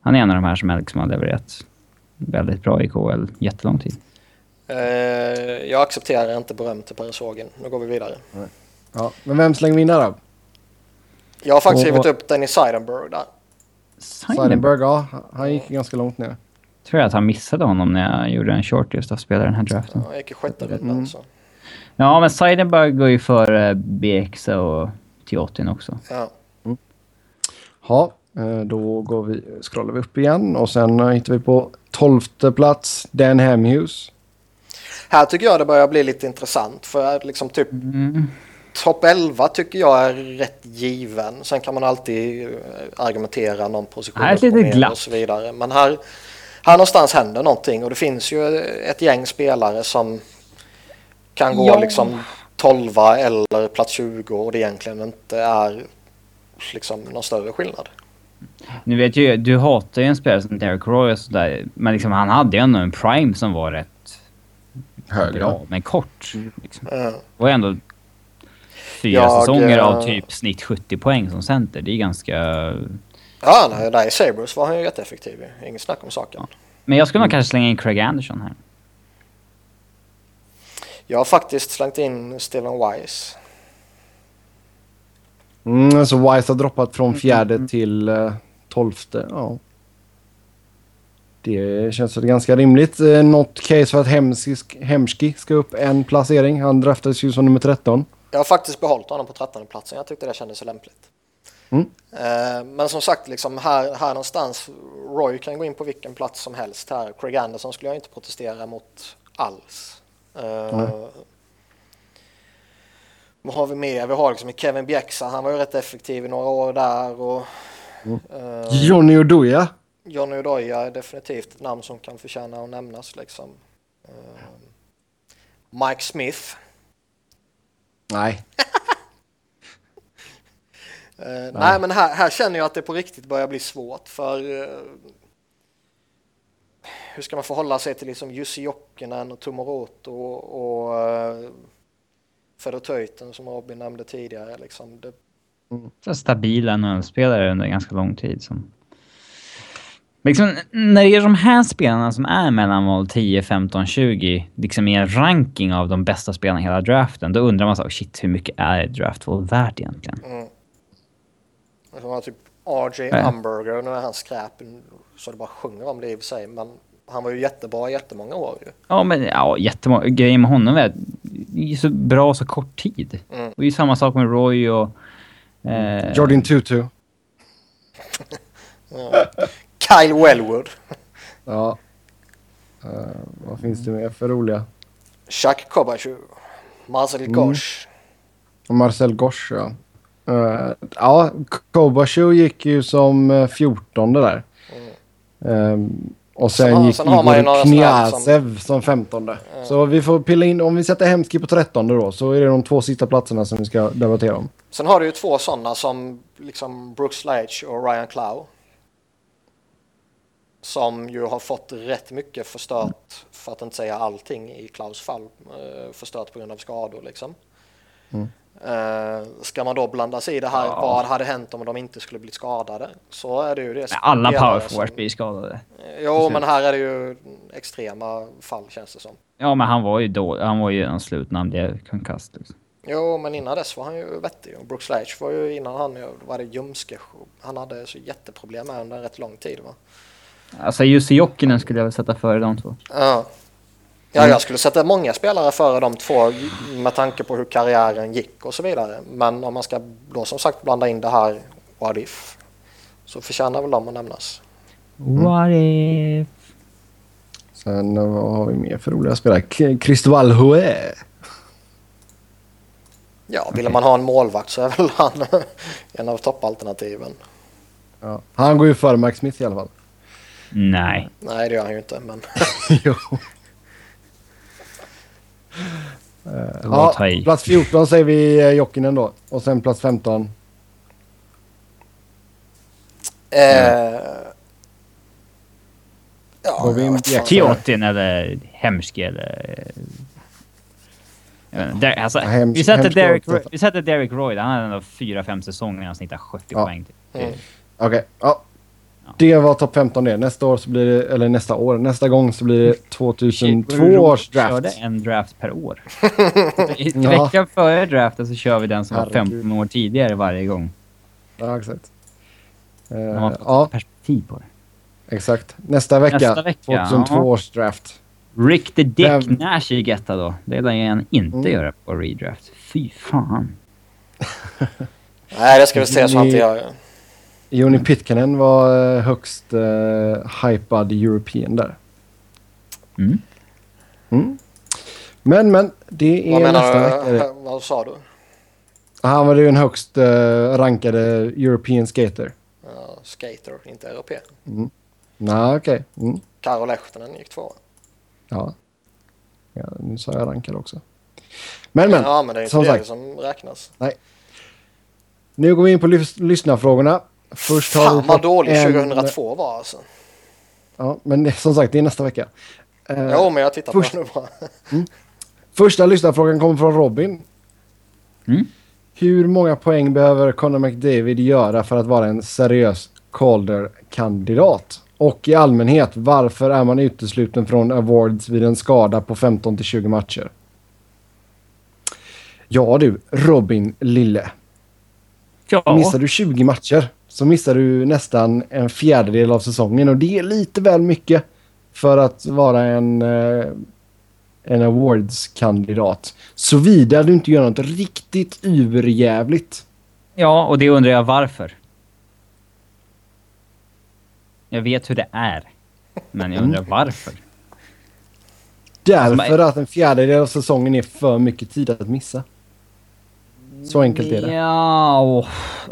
Han är en av de här som liksom har levererat väldigt bra i KHL jättelång tid. Eh, jag accepterar inte beröm till Per Nu går vi vidare. Ja. Men vem slänger vi in där då? Jag har faktiskt Och- skrivit upp Dennis Seidenberg där. Seidenberg, ja. Han gick ganska långt ner. Tror jag att han missade honom när jag gjorde en short just av spela den här draften. Han gick i sjätte rundan. Mm. Så. Ja, men Seidenberg går ju för BX och Tiotin också. Ja. Ja, eh, då går vi, scrollar vi upp igen och sen eh, hittar vi på tolfte plats Dan Hamhus. Här tycker jag det börjar bli lite intressant. För liksom typ Mm. topp 11 tycker jag är rätt given. Sen kan man alltid eh, argumentera någon position Här är litet ner glapp. och så vidare. Men här, här någonstans händer någonting och det finns ju ett gäng spelare som kan gå Ja. liksom 12 eller plats 20 och det egentligen inte är liksom någon större skillnad. Nu vet ju du hatar ju en spelare som Derek Roy och sådär. Men liksom han hade ju ändå en prime som var rätt Högre. bra, men kort. Liksom. Eh, Det var ändå fyra Jag, säsonger eh, av typ snitt 70 poäng som center. Det är ganska... Ja, nej, där i Sabres var han ju jätteeffektiv. Inget snack om saken. Men jag skulle nog kanske slänga in Craig Anderson här. Jag har faktiskt slängt in Steven Wise. Mm, så Wise har droppat från fjärde till eh, tolfte. Ja. Det känns väl ganska rimligt. Eh, något case för att Hemski, Hemski ska upp en placering. Han draftades ju som nummer 13. Jag har faktiskt behållit honom på 13 platsen. Jag tyckte det kändes så lämpligt. Mm. Eh, Men som sagt, liksom här, här någonstans, Roy kan gå in på vilken plats som helst här. Craig Anderson skulle jag inte protestera mot alls. Nej. Vad har vi mer? Vi har liksom Kevin Bjäxa, han var ju rätt effektiv i några år där. Och, Mm. eh, Johnny Oduya. Johnny Odoja är definitivt ett namn som kan förtjäna att nämnas. Liksom. Eh, Mike Smith. Nej. *laughs* Eh, nej, men här, här känner jag att det på riktigt börjar bli svårt för... eh, hur ska man förhålla sig till liksom Jussi Jokinen och Tomoroto och, och Fedor Töiten som Robin nämnde tidigare. Liksom. Det... Så stabila NHL-spelare under ganska lång tid. Som... Liksom, när det är de här spelarna som är mellan val 10, 15, 20, liksom i en ranking av de bästa spelarna i hela draften, då undrar man så shit, hur mycket är draftval värt egentligen? Mm. Som var typ RJ ja. Umberger, nu är han skräp så det bara sjunger om det i och för sig, men han var ju jättebra i jättemånga år ju. Ja, men ja, jättemånga. Grejen med honom är att det är så bra så kort tid. Mm. Och det är samma sak med Roy och... Eh... Jordan Tutu. *laughs* ja. Kyle Wellwood. *laughs* ja. Uh, vad finns det mer för roliga? Chuck Kobachu. Marcel mm. Gosch. Marcel Gosch, ja. Uh, ja, Kobachu gick ju som 14 där. Mm. Um, och sen, sen gick sen Igor Kniazev som... som 15. Mm. Så vi får pilla in, om vi sätter Hemski på 13 då, så är det de två sista platserna som vi ska debattera om. Sen har du ju två sådana som liksom Brooks Leitch och Ryan Clow. Som ju har fått rätt mycket förstört, för att inte säga allting i Klaus fall, eh, förstört på grund av skador liksom. Mm. Uh, ska man då blanda sig i det här, ja. vad hade hänt om de inte skulle blivit skadade? Så är det ju det. Alla powerforwards blir skadade. Jo, men här är det ju extrema fall känns det som. Ja, men han var ju då, han var ju en slut när han blev konkast. Liksom. Jo, men innan dess var han ju vettig. Och Brooks Leach var ju innan han var det ljumske. Han hade så jätteproblem med under en rätt lång tid va. Alltså Jussi Jokinen skulle jag väl sätta före de två. Ja. Ja, jag skulle sätta många spelare före de två med tanke på hur karriären gick och så vidare. Men om man ska då som sagt blanda in det här What If så förtjänar väl de att nämnas. Mm. What If? Sen vad har vi mer för roliga spelare? Cristobal Houé. Ja, vill okay. man ha en målvakt så är väl han *laughs* en av toppalternativen. Ja. Han går ju före Max Smith i alla fall. Nej. Nej, det gör han ju inte, men... *laughs* jo. Uh, ja, plats 14 säger vi uh, Jokinen då. Och sen plats 15. Uh, ja, Kiotin eller Hemski eller... Där, alltså, Hems, vi, sätter Derek, vi sätter Derek Roy Han hade ändå 4-5 säsonger han snittar 70 ja. poäng. Typ. Mm. Okej, okay. ja. Det var topp 15 det. Nästa år så blir det, eller nästa år, nästa gång så blir det 2002 Shit, års draft. körde en draft per år. *laughs* Veckan ja. före draften så kör vi den som Herregud. var 15 år tidigare varje gång. Ja, exakt. Uh, ja. perspektiv på det. Exakt. Nästa vecka, Nästa vecka 2002 ja. års draft. Rick the Dick Vem... Nash i Getta då. Det lär han inte mm. göra på redraft. Fy fan. *laughs* Nej, det ska vi se så han inte gör. Joni Pitkanen var eh, högst uh, hypad European där. Mm. Mm. Men, men, det är vad menar nästa vecka. Vad sa du? Han var ju en högst uh, rankade European skater. Ja, skater, inte europé. Mm. Nej, okej. Okay. Mm. Karo Lehtonen gick två. Ja. ja. Nu sa jag rankad också. Men, men. Ja, men det är inte som det sagt. som räknas. Nej. Nu går vi in på lys lyssnarfrågorna. Först har Fan vad dålig en... 2002 var alltså. Ja, men som sagt, det är nästa vecka. Uh, ja, men jag tittar först... på det nu bara. *laughs* mm. Första lyssnarfrågan kommer från Robin. Mm. Hur många poäng behöver Conor McDavid göra för att vara en seriös Calder-kandidat? Och i allmänhet, varför är man utesluten från awards vid en skada på 15 20 matcher? Ja du, Robin Lille. Ja. Missar du 20 matcher så missar du nästan en fjärdedel av säsongen och det är lite väl mycket för att vara en, eh, en awards-kandidat. Såvida du inte gör något riktigt überjävligt. Ja, och det undrar jag varför. Jag vet hur det är, men jag undrar mm. varför. Därför att en fjärdedel av säsongen är för mycket tid att missa. Så enkelt är det. Ja, oh,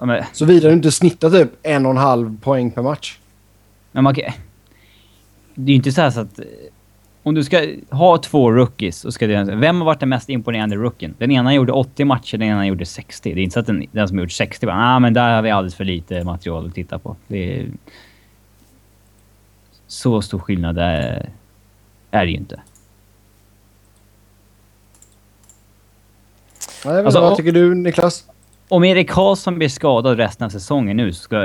men... Såvida du inte snittar typ en och en halv poäng per match. Men man kan... Det är ju inte så, här så att... Om du ska ha två rookies och ska du... Vem har varit den mest imponerande rookien? Den ena gjorde 80 matcher, den ena gjorde 60. Det är inte så att den, den som gjort 60 bara, ah, men där har vi alldeles för lite material att titta på. Det är... Så stor skillnad är, är det ju inte. Nej, Alltså, vad tycker du Niklas? Om Erik Karlsson blir skadad resten av säsongen nu så ska...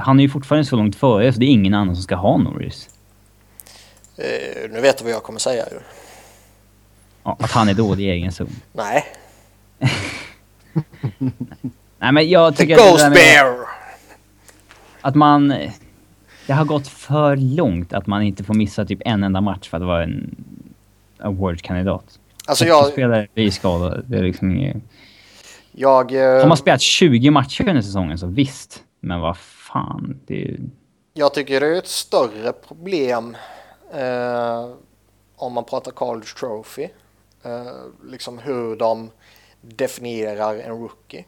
Han är ju fortfarande så långt före så det är ingen annan som ska ha Norris. Eh, nu vet du vad jag kommer säga ju. Ja, att han är dålig i egen zon. *laughs* Nej, *laughs* Nej men jag the tycker att det Ghost Bear! att man... Det har gått för långt att man inte får missa typ en enda match för att vara en award-kandidat. Alltså jag, Spelare blir skadade. Det är liksom inget... jag, eh, Har man spelat 20 matcher under säsongen så visst. Men vad fan, det är jag tycker det är ett större problem eh, om man pratar College Trophy. Eh, liksom hur de definierar en rookie.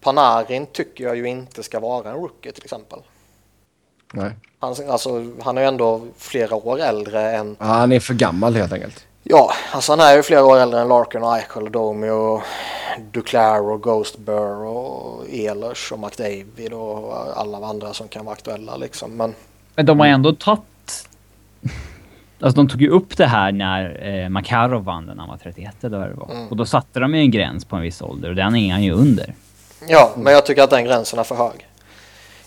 Panarin tycker jag ju inte ska vara en rookie till exempel. Nej. Han, alltså, han är ju ändå flera år äldre än... Ja, han är för gammal helt enkelt. Ja, alltså han är ju flera år äldre än Larkin och Eichel och Domi och Duclair och Ghost Burr och Ehlers och McDavid och alla andra som kan vara aktuella liksom. Men Men de har ändå tagit... Alltså de tog ju upp det här när eh, Makarov vann när han var 31 eller vad det var. Mm. Och då satte de ju en gräns på en viss ålder och den är han ju under. ja, men jag tycker att den gränsen är för hög.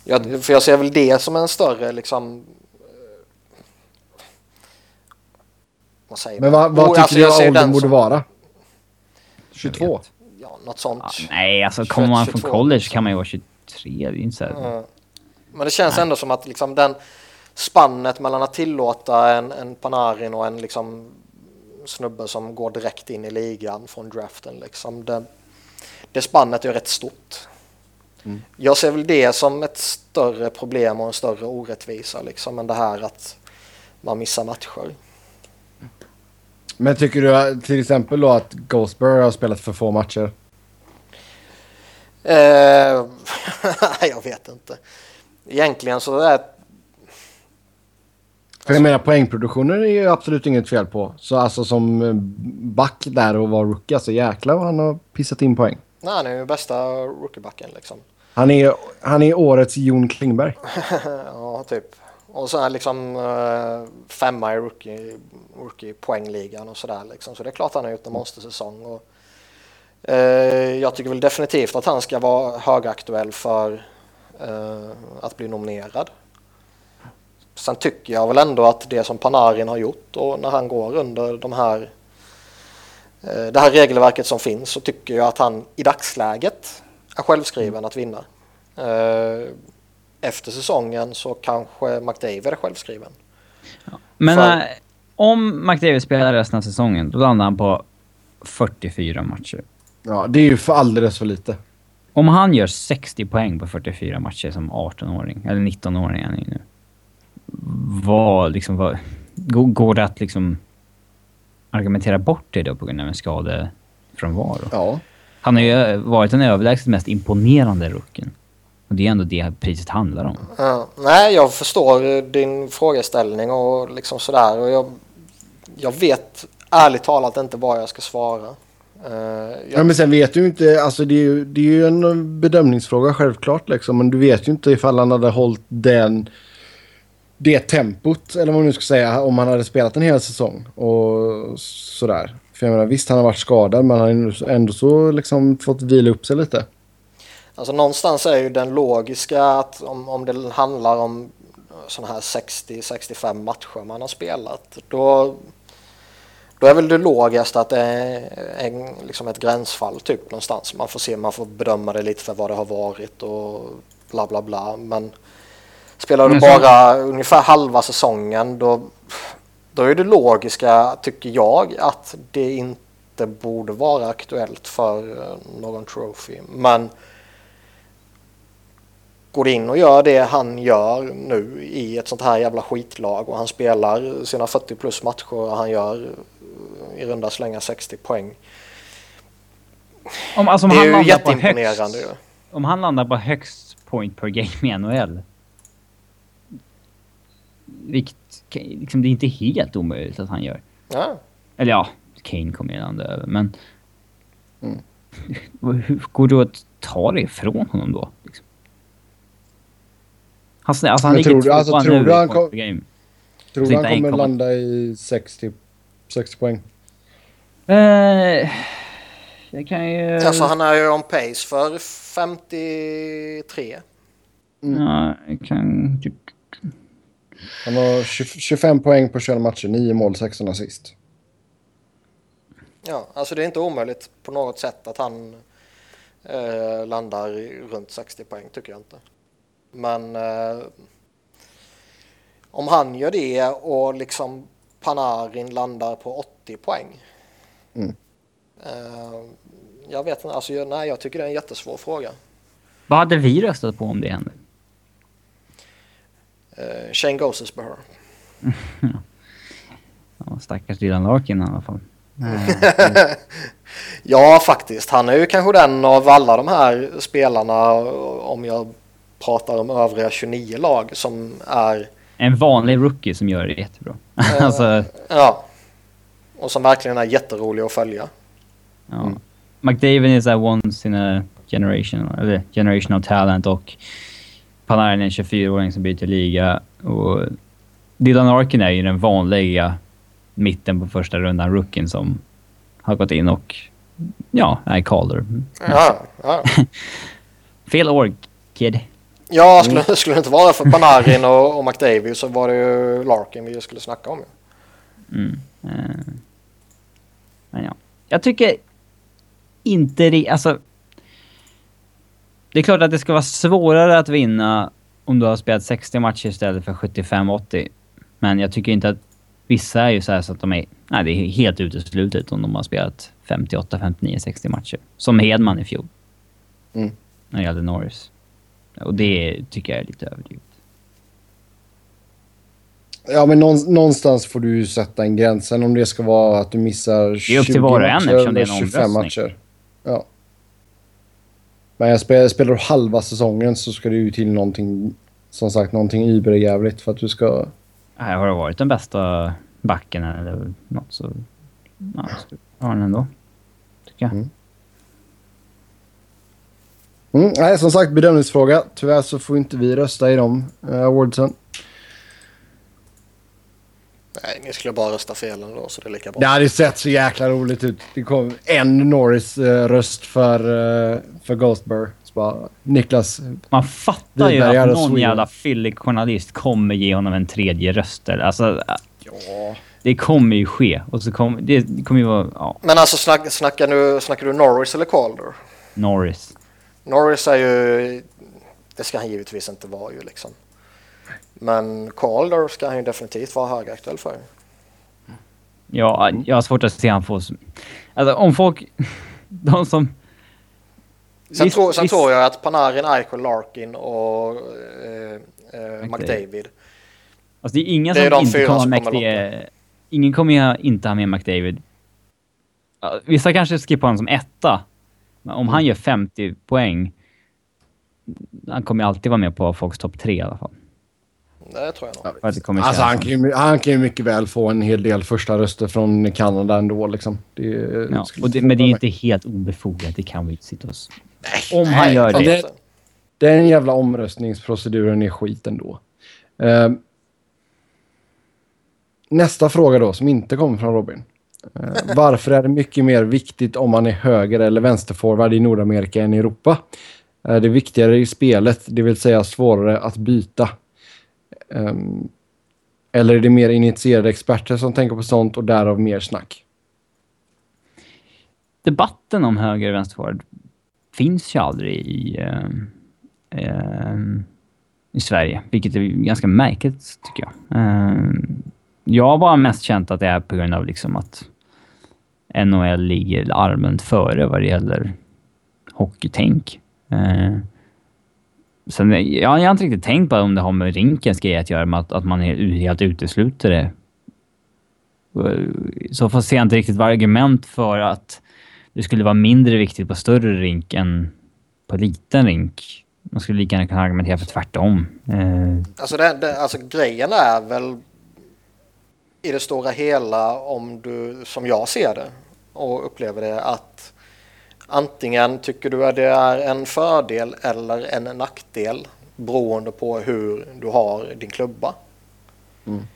Jag, för jag ser väl det som en större liksom... eh, Vad säger Men vad, vad Oh, tycker alltså, du jag ser åldern borde som- vara? Jag 22? vet. Ja, något sånt. Ja, nej, alltså kommer 21, man från 22, college liksom. kan man ju vara 23. Det är inte så här... Mm. Men det känns ändå som att liksom den spannet mellan att tillåta en, en Panarin och en liksom snubbe som går direkt in i ligan från draften. Liksom, det, det spannet är rätt stort. Mm. Jag ser väl det som ett större problem och en större orättvisa liksom, än det här att man missar matcher. Men tycker du till exempel då att Ghostburg har spelat för få matcher? Eh, *laughs* jag vet inte. Egentligen så är För jag menar poängproduktionen är ju absolut inget fel på. Så alltså som eh, back där och var rookie, alltså jäklar vad han har pissat in poäng. nej, han är ju bästa rookiebacken liksom. Han är, han är årets Jon Klingberg. *laughs* ja, typ. Och sen liksom uh, femma i rookie, rookie poängligan och sådär liksom. Så det är klart han har gjort en monstersäsong. Och, eh, jag tycker väl definitivt att han ska vara högaktuell för eh, att bli nominerad. Sen tycker jag väl ändå att det som Panarin har gjort och när han går under de här eh, det här regelverket som finns så tycker jag att han i dagsläget är självskriven att vinna. Efter säsongen så kanske McDavid är självskriven. Men För- äh, om McDavid spelar resten av säsongen, då landar han på 44 matcher. Ja, det är ju för alldeles för lite. Om han gör 60 poäng på 44 matcher som 18-åring, eller 19-åring är han ju nu. Vad liksom, vad, går, det att liksom argumentera bort det då på grund av en skadefrånvaro? Ja. Han har ju varit den överlägset mest imponerande rookien. Och det är ändå det priset handlar om. Ja, nej, jag förstår din frågeställning och liksom sådär. Och jag, jag vet ärligt talat inte vad jag ska svara. Ja, jag, men sen vet du inte, alltså det är ju, det är ju en bedömningsfråga självklart liksom. Men du vet ju inte ifall han hade hållit den, det tempot, eller vad man nu ska säga, om han hade spelat en hel säsong. Och sådär. För jag menar visst han har varit skadad men han har ändå så liksom fått vila upp sig lite. Alltså någonstans är ju den logiska att om, om det handlar om sådana här 60-65 matcher man har spelat. Då, då är väl det logiskt att det är en, liksom ett gränsfall typ någonstans. Man får se, man får bedöma det lite för vad det har varit och bla bla bla. Men spelar du bara ungefär halva säsongen då, då är det logiska, tycker jag, att det inte borde vara aktuellt för eh, någon trophy. Men går in och gör det han gör nu i ett sånt här jävla skitlag och han spelar sina 40 plus matcher och han gör eh, i runda slänga 60 poäng. Om, alltså, om Det är han ju jätteimponerande högst, Om han landar på högst point per game i NHL. Vilket, liksom, det är inte helt omöjligt att han gör. Ja. Eller ja, Kane kommer ju landa över, men... Mm. *laughs* Hur går det att ta det ifrån honom då? Han, alltså, han ligger tror tvåa alltså, tror nu han kom- game. Tror du han kommer landa i 60, 60 poäng? Eh, jag kan ju... Alltså han är ju on pace för 53. Ja, jag kan... Han har 20, 25 poäng på 21 matcher, 9 mål, 16 assist. Ja, alltså det är inte omöjligt på något sätt att han eh, landar i runt 60 poäng tycker jag inte. Men eh, om han gör det och liksom Panarin landar på 80 poäng. Mm. Eh, jag vet inte, alltså jag, nej jag tycker det är en jättesvår fråga. Vad hade vi röstat på om det hände? Eh, Shane Gosesbeher. *laughs* Ja, stackars Dylan Larkin i alla fall. *laughs* Ja, faktiskt. Han är ju kanske den av alla de här spelarna, om jag pratar om övriga 29 lag, som är En vanlig rookie som gör det jättebra. *laughs* alltså, Ja. Och som verkligen är jätterolig att följa. ja. McDavid är såhär once in a generation, eller generational talent och Panarin är en 24-åring som byter liga och Dylan Larkin är ju den vanliga mitten på första rundan rookien som har gått in och ja, är caller. Ja, ja. *laughs* Fel år, kid. Ja skulle, *laughs* skulle det inte vara för Panarin och, och McDavid så var det ju Larkin vi skulle snacka om. Mm. Eh, Men ja. Jag tycker inte det... Alltså... Det är klart att det ska vara svårare att vinna om du har spelat 60 matcher istället för 75-80. Men jag tycker inte att... Vissa är ju så här så att de är... Nej, det är helt uteslutet om de har spelat 58, 59, 60 matcher. Som Hedman i fjol. Mm. När det gällde Norris. Och det tycker jag är lite överdrivet. Ja, men någon, någonstans får du ju sätta en gräns. Sen om det ska vara att du missar 20 är upp till var och en matcher eftersom det är en eller 25 omröstning. matcher. Ja. Men jag spelar, spelar du halva säsongen så ska det ju till någonting, som sagt, någonting überjävligt för att du ska... Här har det varit den bästa backen eller något så... Ja, så har den ändå. Tycker jag. Mm. Mm, nej, som sagt, bedömningsfråga. Tyvärr så får inte vi rösta i de uh, awardsen. Nej, ni skulle bara rösta fel ändå så det är lika bra. Det hade sett så jäkla roligt ut. Det kom en Norris-röst för, uh, för Ghostbur. Så bara, Niklas, Man fattar ju att någon Sweden. jävla fyllig journalist kommer ge honom en tredje röst. eller- Alltså, ja. det kommer ju ske. Och så kommer... Det, det kommer ju vara... Ja, Men alltså snack, snackar, du, snackar du Norris eller Calder? Norris. Norris är ju... Det ska han givetvis inte vara ju liksom. Men Calder ska han ju definitivt vara högaktuell för. Ja, jag har svårt att se han få... Alltså om folk... *laughs* De som... Sen, Visst- tror, sen visst- tror jag att Panarin, Eichel, Larkin och eh, eh, McDavid. McDavid. Alltså det är ingen Det är som inte kommer ha mäktige... Ingen kommer ju inte ha med McDavid. Vissa kanske skippar honom som etta. Men om han gör 50 poäng... Han kommer ju alltid vara med på folks topp tre i alla fall. Det tror jag nog. Kommer Alltså han kan, ju, han kan ju mycket väl få en hel del första röster från Kanada ändå liksom. Det, Ja, det, men det är förvåna inte helt obefogat. Det kan vi inte sitta oss... Om han gör fan, det. det- Den jävla omröstningsproceduren är skit ändå. Eh, nästa fråga då, som inte kommer från Robin. Eh, varför är det mycket mer viktigt om man är höger eller vänsterforward i Nordamerika än i Europa? Är det viktigare i spelet, det vill säga svårare att byta? Ehm, eller är det mer initierade experter som tänker på sånt och därav mer snack? Debatten om höger och vänsterforward finns ju aldrig i, eh, eh, i Sverige, vilket är ganska märkligt tycker jag. Eh, jag har bara mest känt att det är på grund av liksom att NHL ligger allmänt före vad det gäller hockeytänk. Eh, sen, jag, jag har inte riktigt tänkt på om det har med rinkens grej att göra, med att, att man helt, helt utesluter det. Eh, I så fall ser jag inte riktigt vad argument för att det skulle vara mindre viktigt på större rink än på liten rink. Man skulle lika gärna kunna argumentera för tvärtom. Eh, Alltså, det, det, alltså grejen är väl i det stora hela om du, som jag ser det och upplever det, att antingen tycker du att det är en fördel eller en nackdel beroende på hur du har din klubba. Mm.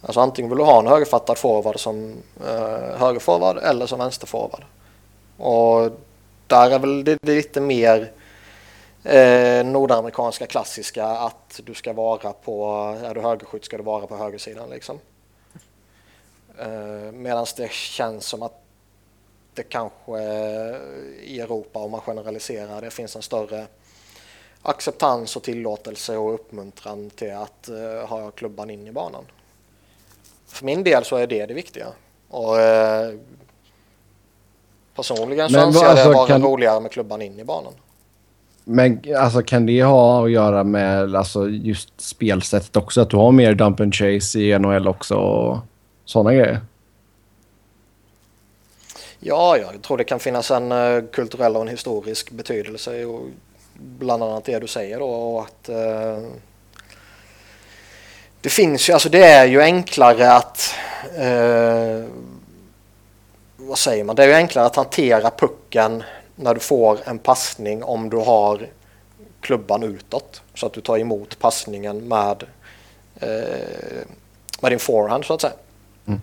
Alltså antingen vill du ha en högerfattad forward som eh, högerforward eller som vänsterforward. Och där är väl det, det lite mer eh, nordamerikanska klassiska att du ska vara på, är du högerskytt ska du vara på högersidan liksom. Eh, Medan det känns som att det kanske i Europa, om man generaliserar, det finns en större acceptans och tillåtelse och uppmuntran till att uh, ha klubban in i banan. För min del så är det det viktiga. Och, uh, personligen så anser jag alltså, det vara kan... roligare med klubban in i banan. Men alltså, kan det ha att göra med alltså, just spelsättet också? Att du har mer dump and chase i NHL också och sådana grejer? Ja, jag tror det kan finnas en eh, kulturell och en historisk betydelse. Och bland annat det du säger då. Och att, eh, det finns ju, alltså det är ju enklare att eh, vad säger man? Det är ju enklare att hantera pucken när du får en passning om du har klubban utåt. Så att du tar emot passningen med, eh, med din forehand så att säga. Mm.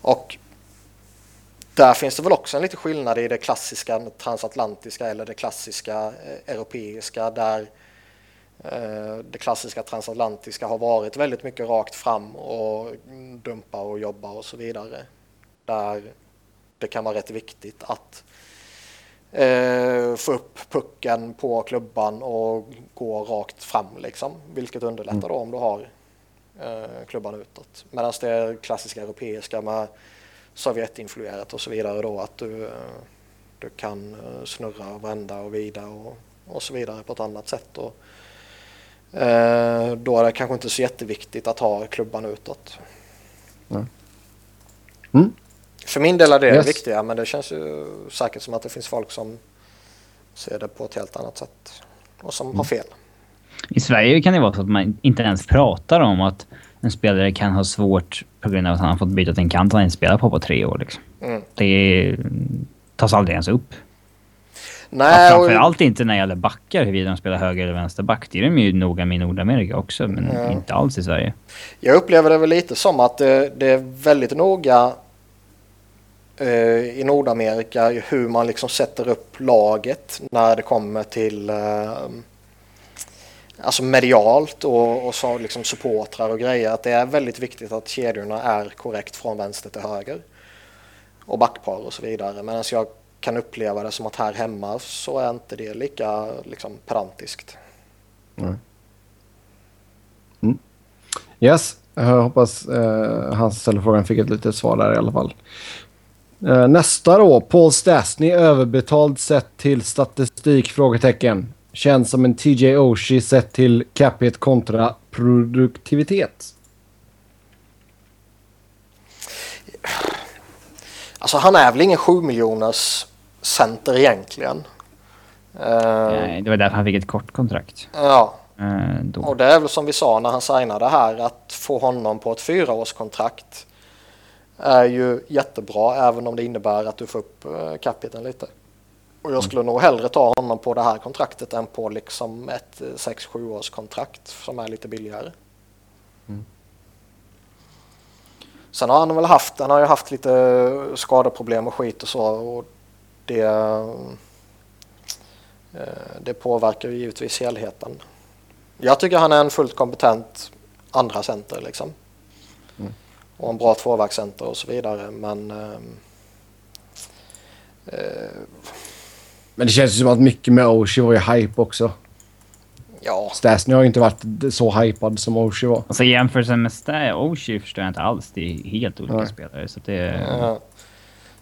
Och där finns det väl också en liten skillnad i det klassiska transatlantiska eller det klassiska eh, europeiska där eh, det klassiska transatlantiska har varit väldigt mycket rakt fram och dumpa och jobba och så vidare. Där det kan vara rätt viktigt att eh, få upp pucken på klubban och gå rakt fram liksom. Vilket underlättar mm. då om du har eh, klubban utåt. Medan det klassiska europeiska med Sovjetinfluerat och så vidare då att du, eh, du kan eh, snurra och vända och vida och, och så vidare på ett annat sätt. Och, eh, då är det kanske inte så jätteviktigt att ha klubban utåt. Mm. Mm. För min del är det yes. viktiga men det känns ju säkert som att det finns folk som ser det på ett helt annat sätt och som mm. har fel. I Sverige kan det vara så att man inte ens pratar om att en spelare kan ha svårt på grund av att han har fått byta till en kant han inte spelat på på tre år. Liksom. Mm. Det tas aldrig ens upp. Nej, ja, framförallt och... inte när det gäller backar, huruvida de spelar höger eller vänsterback. Det är de ju noga med i Nordamerika också, men mm. inte alls i Sverige. Jag upplever det väl lite som att det, det är väldigt noga eh, i Nordamerika hur man liksom sätter upp laget när det kommer till eh, alltså medialt och, och så liksom supportrar och grejer att det är väldigt viktigt att kedjorna är korrekt från vänster till höger och backpar och så vidare. Medan jag kan uppleva det som att här hemma så är inte det lika liksom, pedantiskt. Mm. Mm. Yes, jag hoppas eh, han som ställde frågan fick ett litet svar där i alla fall. Eh, nästa då, Paul Stastny överbetald sett till statistik? Frågetecken. Känns som en TJ Oshie sett till capita kontra produktivitet. Alltså han är väl ingen 7 miljoners center egentligen. Nej, det var därför han fick ett kort kontrakt. Ja. Uh, och det är väl som vi sa när han signade här att få honom på ett fyraårskontrakt är ju jättebra även om det innebär att du får upp uh, capiten lite. Och jag skulle nog hellre ta honom på det här kontraktet än på liksom ett 6-7 års kontrakt som är lite billigare. Mm. Sen har han väl haft, han har ju haft lite skadeproblem och skit och så och det, eh, det påverkar ju givetvis helheten. Jag tycker han är en fullt kompetent andra center liksom. Mm. Och en bra tvåvägscenter och så vidare men eh, eh men det känns ju som att mycket med Oshie var ju hype också. Ja. Stasny har ju inte varit så hypad som Oshie var. Alltså jämförelsen med Stasny Oshie förstår jag inte alls. Det är helt olika Nej. spelare. Så det... Ja.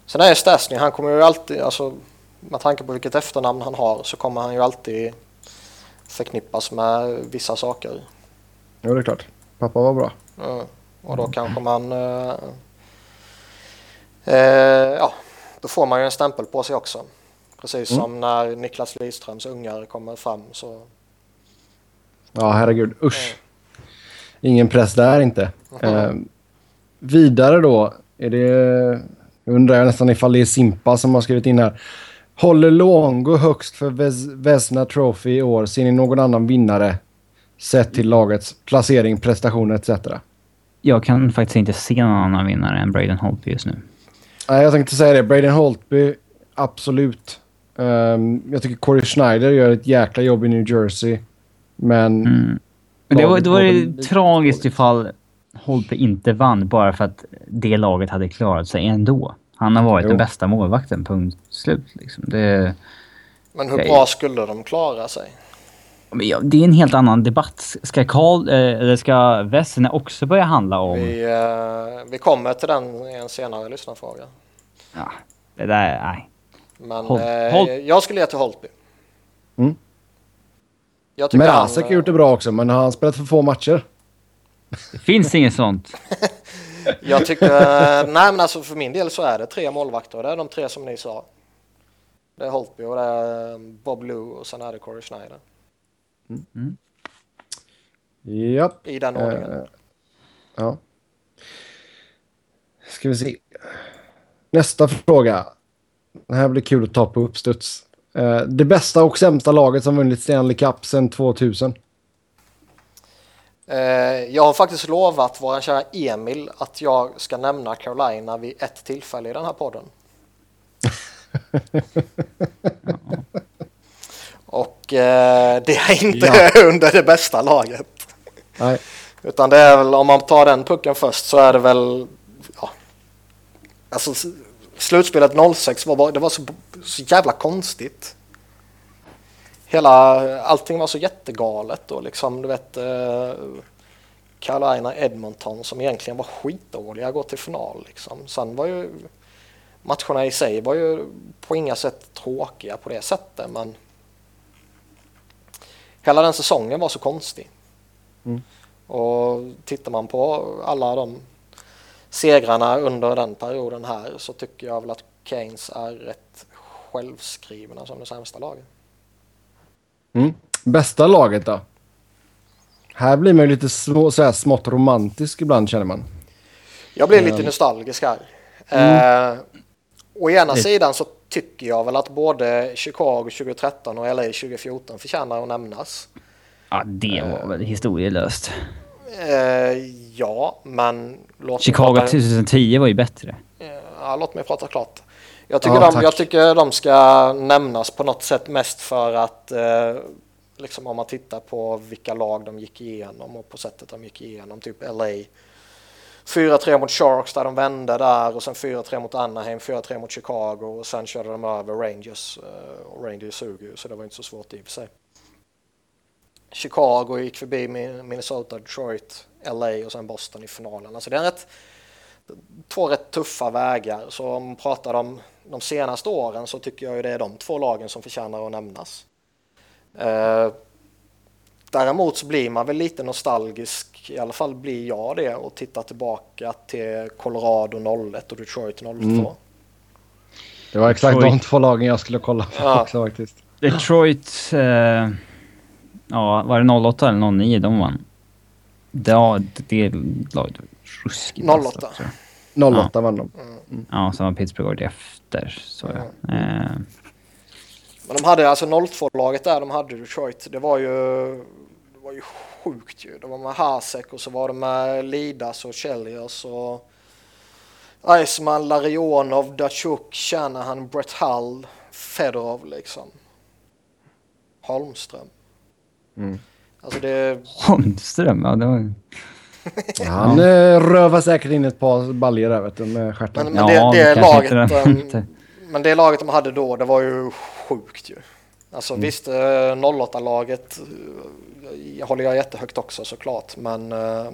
Sen är Stasny, han kommer ju alltid, alltså med tanke på vilket efternamn han har så kommer han ju alltid förknippas med vissa saker. Jo, det är klart. Pappa var bra. Ja. Och då kanske man... Eh, eh, ja, då får man ju en stämpel på sig också. Precis mm. som när Niklas Lidströms ungar kommer fram så... Ja, herregud. Usch. Mm. Ingen press där inte. Mm. Eh, vidare då. Är det... undrar jag nästan ifall det är Simpa som har skrivit in här. Håller Luongo högst för Ves Vesna Trophy i år? Ser ni någon annan vinnare? Sett till lagets placering, prestationer etc. Jag kan faktiskt inte se någon annan vinnare än Braden Holtby just nu. Nej, jag tänkte säga det. Braden Holtby, absolut. Ehm, jag tycker Corey Schneider gör ett jäkla jobb i New Jersey. Men... Mm. Men det var, det var lite tragiskt ifall Holtby inte vann bara för att det laget hade klarat sig ändå. Han har varit Jo. den bästa målvakten, punkt slut. Liksom. Det, Men hur bra skulle de klara sig? det är en helt annan debatt. Ska Karl, eh, eller ska Vesene också börja handla om... Vi, eh, vi kommer till den i en senare lyssnarfråga. Ja, det där, nej. Men Holt- eh, Holt- jag skulle ge till Holtby. Mm. Jag tycker han, Merasek har gjort det bra också, men har han spelat för få matcher? Det *laughs* finns inget sånt. *laughs* Jag tycker, eh, nej men alltså för min del så är det tre målvakter det är de tre som ni sa. Det är Holtby och det är eh, Bob Lou och sen är det Corey Schneider. Japp. I den ordningen. Eh, ja. Ska vi se. Nästa fråga. Det här blir kul att ta på uppstuds. Eh, det bästa och sämsta laget som vunnit Stanley Cup sedan 2000. Eh, jag har faktiskt lovat våran kära Emil att jag ska nämna Carolina vid ett tillfälle i den här podden. *laughs* Och eh, det är inte *laughs* under det bästa laget. Nej. Utan det är väl, om man tar den pucken först så är det väl, ja. Alltså slutspelet 06 var det var så, så jävla konstigt. Hela, allting var så jättegalet och liksom du vet eh, Carolina Edmonton som egentligen var skitdåliga går till final liksom. Sen var ju matcherna i sig var ju på inga sätt tråkiga på det sättet men hela den säsongen var så konstig. Och tittar man på alla de segrarna under den perioden här så tycker jag väl att Keynes är rätt självskrivna som det sämsta laget. Mm. Bästa laget då? Här blir man ju lite små, så här smått romantisk ibland känner man. Jag blir lite Mm. nostalgisk här. Eh, å ena sidan så tycker jag väl att både Chicago 2013 och LA 2014 förtjänar att nämnas. Ja, det var väl historielöst. Eh, ja, men låt Chicago prata, 2010 var ju bättre. eh, ja, låt mig prata klart. Jag tycker, Ja, de, jag tycker de ska nämnas på något sätt mest för att eh, liksom om man tittar på vilka lag de gick igenom och på sättet de gick igenom, typ LA 4-3 mot Sharks där de vände där och sen 4-3 mot Anaheim, 4-3 mot Chicago och sen körde de över Rangers eh, och Rangers suger ju så det var inte så svårt i och för sig. Chicago gick förbi Min- Minnesota, Detroit, LA och sen Boston i finalen. Alltså det är rätt, två rätt tuffa vägar. Så om man pratar om de senaste åren så tycker jag ju det är de två lagen som förtjänar att nämnas. Eh, däremot så blir man väl lite nostalgisk, i alla fall blir jag det, och tittar tillbaka till Colorado 01 och Detroit 02. Mm. Det var exakt Detroit. de två lagen jag skulle kolla på Ja. också faktiskt. Detroit... Eh, ja, var det 08 eller 09 de vann? Ja, det laget var ruskigt. 08. vasst också. 08 vann de. Ja, sen var Pittsburgh året efter. Så ja. Eh, Men de hade alltså 02-laget där de hade Detroit. Det var ju, det var ju sjukt ju. Det var med Hasek och så var det med Lidas och Chelios och Iceman, Larionov, Datsjuk, Shanahan, Brett Hull, Fedorov liksom. Holmström. Mm. Alltså det, Holmström, ja det var... Han eh, rövar säkert in ett par baljor där vet du, med stjärten. Men- det- det kanske laget, inte ehm, inte. men det laget de hade då, det var ju sjukt ju. Alltså visst, eh, 08-laget eh, håller jag jättehögt också såklart, men eh,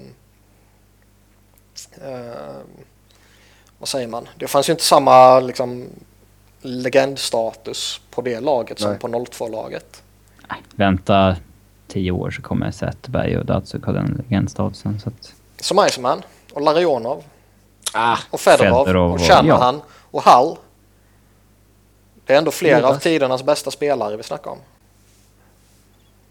eh, vad säger man? Det fanns ju inte samma liksom, legendstatus på det laget som Nej. på 02-laget. Nej, vänta tio år så kommer Zetterberg och Datsuk ha den legendstatusen. Så att... Som Iceman och Larionov Ah, och Fedorov, Fedorov och Shanahan och Hall. Det är ändå flera av tidernas bästa spelare vi snackar om.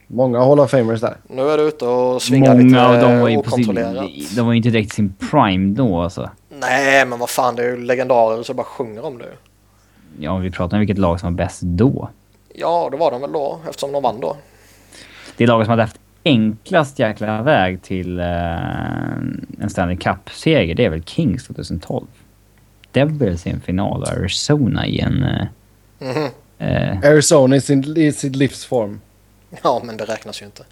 många Hall of Famers där. Nu är du ute och svingar Många lite av dem var ju på sin, okontrollerat. De var ju inte direkt sin prime då alltså. Nej, men vad fan, det är ju legendarer så bara sjunger om det. Ja, vi pratar om vilket lag som var bäst då. Ja, det var de väl då, eftersom de vann då. Det laget som hade haft enklast jäkla väg till uh, en Stanley Cup-seger, det är väl Kings 2012. Devils i en final och Arizona i en... Uh, Mhm. uh, Arizona i sin, i sin livsform. Ja, men det räknas ju inte.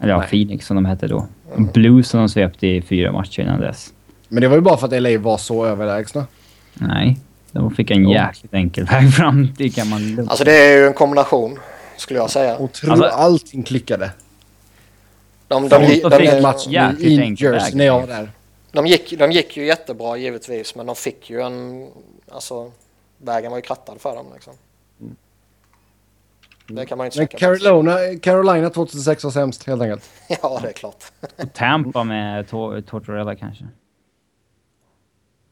eller ja, Nej. Phoenix som de hette då. Blues som de svepte i fyra matcher innan dess. Men det var ju bara för att LA var så överlägsna. Nej, de fick en jäkligt enkel väg fram. Det kan man lugnt Alltså det är ju en kombination, skulle jag säga. Och tro Alltså- allting klickade. De, de, de, de, en match jäkligt när jag var där. de, gick, de gick ju jättebra givetvis, men de fick ju en... Alltså, vägen var ju krattad för dem liksom. Det kan man ju inte Men. Carolina, Carolina 2006 var sämst helt enkelt. *laughs* Ja, det är klart. Och Tampa med Tor- Tortorella kanske.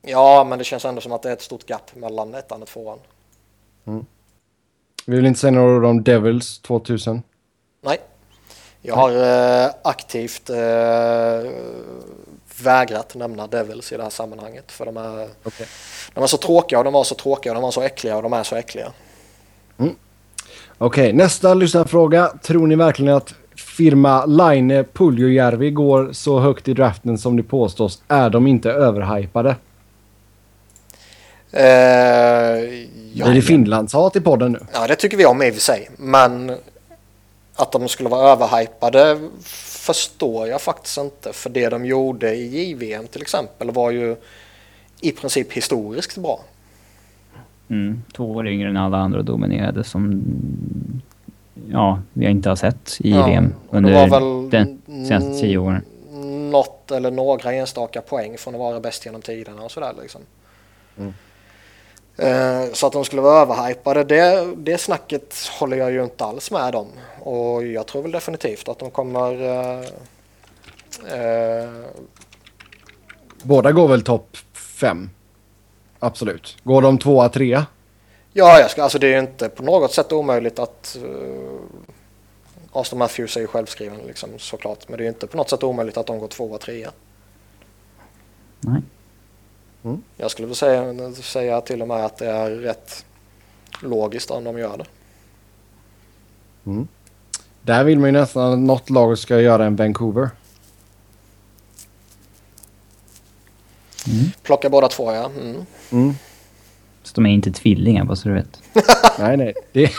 Ja, men det känns ändå som att det är ett stort gap mellan ettan och tvåan. Vi vill inte säga några ord om Devils 2000. Nej. Jag har eh, aktivt eh, vägrat nämna Devils i det här sammanhanget. För de är, Okej. de är så tråkiga och de var så tråkiga och de var så äckliga och de är så äckliga. Okej, nästa lyssnarfråga. Tror ni verkligen att firma Line Puljujärvi går så högt i draften som det påstås? Är de inte överhypade? Eh, ja, Blir det Finlandshat i podden nu? ja, det tycker vi om i och för sig. Men att de skulle vara överhypade förstår jag faktiskt inte. För det de gjorde i JVM till exempel var ju i princip historiskt bra. Mm, två år yngre än alla andra och dominerade som... Ja, vi har inte har sett i Ja, VM under var väl de senaste tio åren. Något eller några enstaka poäng från att vara bäst genom tiderna och sådär liksom. Mm. Eh, Så att de skulle vara överhypade, det, det snacket håller jag ju inte alls med om. Och jag tror väl definitivt att de kommer... eh, eh, Båda går väl topp fem? Absolut. Går de tvåa, trea? ja, jag ska, alltså det är ju inte på något sätt omöjligt att... Uh, Aston Matthews är ju självskriven liksom, såklart. Men det är ju inte på något sätt omöjligt att de går tvåa, trea. Nej. Jag skulle väl säga, säga till och med att det är rätt logiskt om de gör det. Där vill man ju nästan att något lag ska göra en Vancouver. Plocka båda två ja. Mm. Mm. Så de är inte tvillingar bara så du vet. *laughs* nej, nej. Det,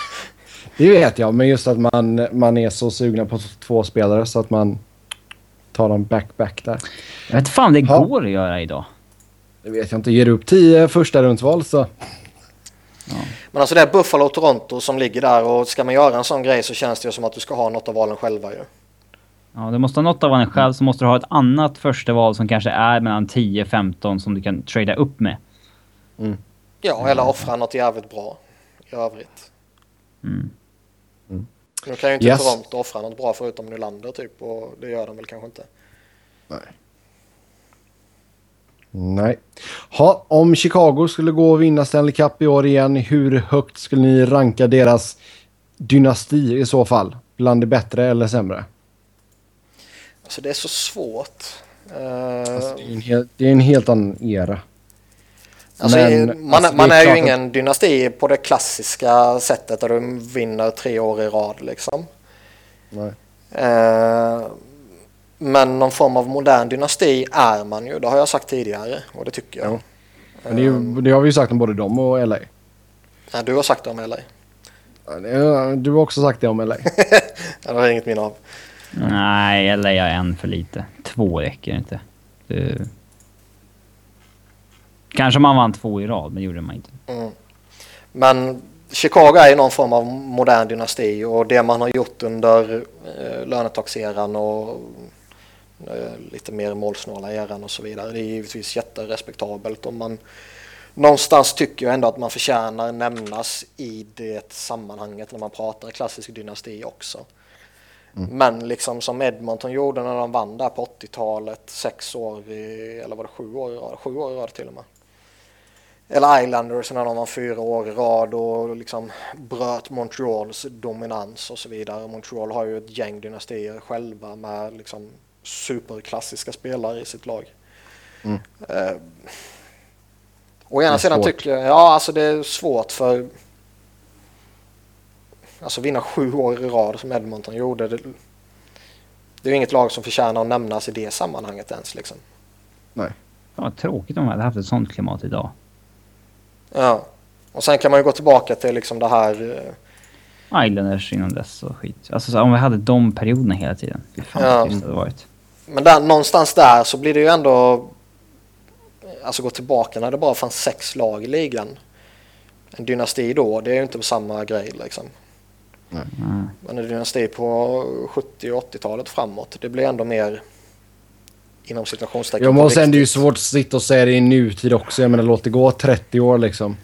det vet jag. Men just att man, man är så sugna på två spelare så att man tar dem back-back där. Jag vet fan det Ja. går att göra idag. Det vet jag inte. Ger du upp tio första rundsval så... Men alltså det är Buffalo och Toronto som ligger där och ska man göra en sån grej så känns det ju som att du ska ha något av valen själva ju. Ja, du måste ha något av valen själv, så måste du ha ett annat första val som kanske är mellan 10-15 som du kan trada upp med. Ja, eller offra något jävligt bra i övrigt. Mm. Nu kan ju inte Yes. Toronto offra något bra förutom Nylander typ och det gör de väl kanske inte. Nej. Ha, om Chicago skulle gå och vinna Stanley Cup i år igen, hur högt skulle ni ranka deras dynasti i så fall? Bland det bättre eller sämre? Alltså det är så svårt. Eh, Alltså, det, är en hel, det är en helt annan era. Alltså, Men, man, alltså, man är är, ju ingen dynasti på det klassiska sättet där du vinner tre år i rad liksom. Nej. Eh, men någon form av modern dynasti är man ju, det har jag sagt tidigare och det tycker jag. Ja. Men det, är ju, det har vi ju sagt om både dem och LA. Ja, du har sagt det om LA. Ja, Du har också sagt det om LA. *laughs* Det har jag inget minne av. Nej, eller jag en för lite. Två räcker inte. Det... Kanske man vann två i rad, men gjorde man inte. Mm. Men Chicago är ju någon form av modern dynasti och det man har gjort under eh, lönetaxeran och lite mer målsnåla eran och så vidare. Det är givetvis jätterespektabelt och man någonstans tycker jag ändå att man förtjänar nämnas i det sammanhanget när man pratar klassisk dynasti också. Men liksom som Edmonton gjorde när de vann där på 80-talet, sex år i, eller var det sju år i rad? Sju år i rad till och med. Eller Islanders när de var fyra år i rad och liksom bröt Montreals dominans och så vidare. Montreal har ju ett gäng dynastier själva med liksom superklassiska spelare i sitt lag. Mm. Eh, å ena sidan tycker jag, ja alltså det är svårt för Alltså vinna sju år i rad som Edmonton gjorde. Det, Det är ju inget lag som förtjänar att nämnas i det sammanhanget ens liksom. Nej. Fan vad tråkigt om de hade haft ett sånt klimat idag. Ja. Och sen kan man ju gå tillbaka till liksom det här... eh, Islanders innan dess och skit. Alltså så, om vi hade de perioderna hela tiden. Fy fan Ja. det hade varit. Men där, någonstans där så blir det ju ändå... Alltså gå tillbaka när det bara fanns sex lag i ligan. En dynasti då, det är ju inte samma grej liksom. Mm. Men en dynasti på 70 och 80-talet framåt, det blir ändå mer inom situationstecken Ja, på men sen det är ju svårt att sitta och säga det i nutid också. Jag menar låt det gå 30 år liksom.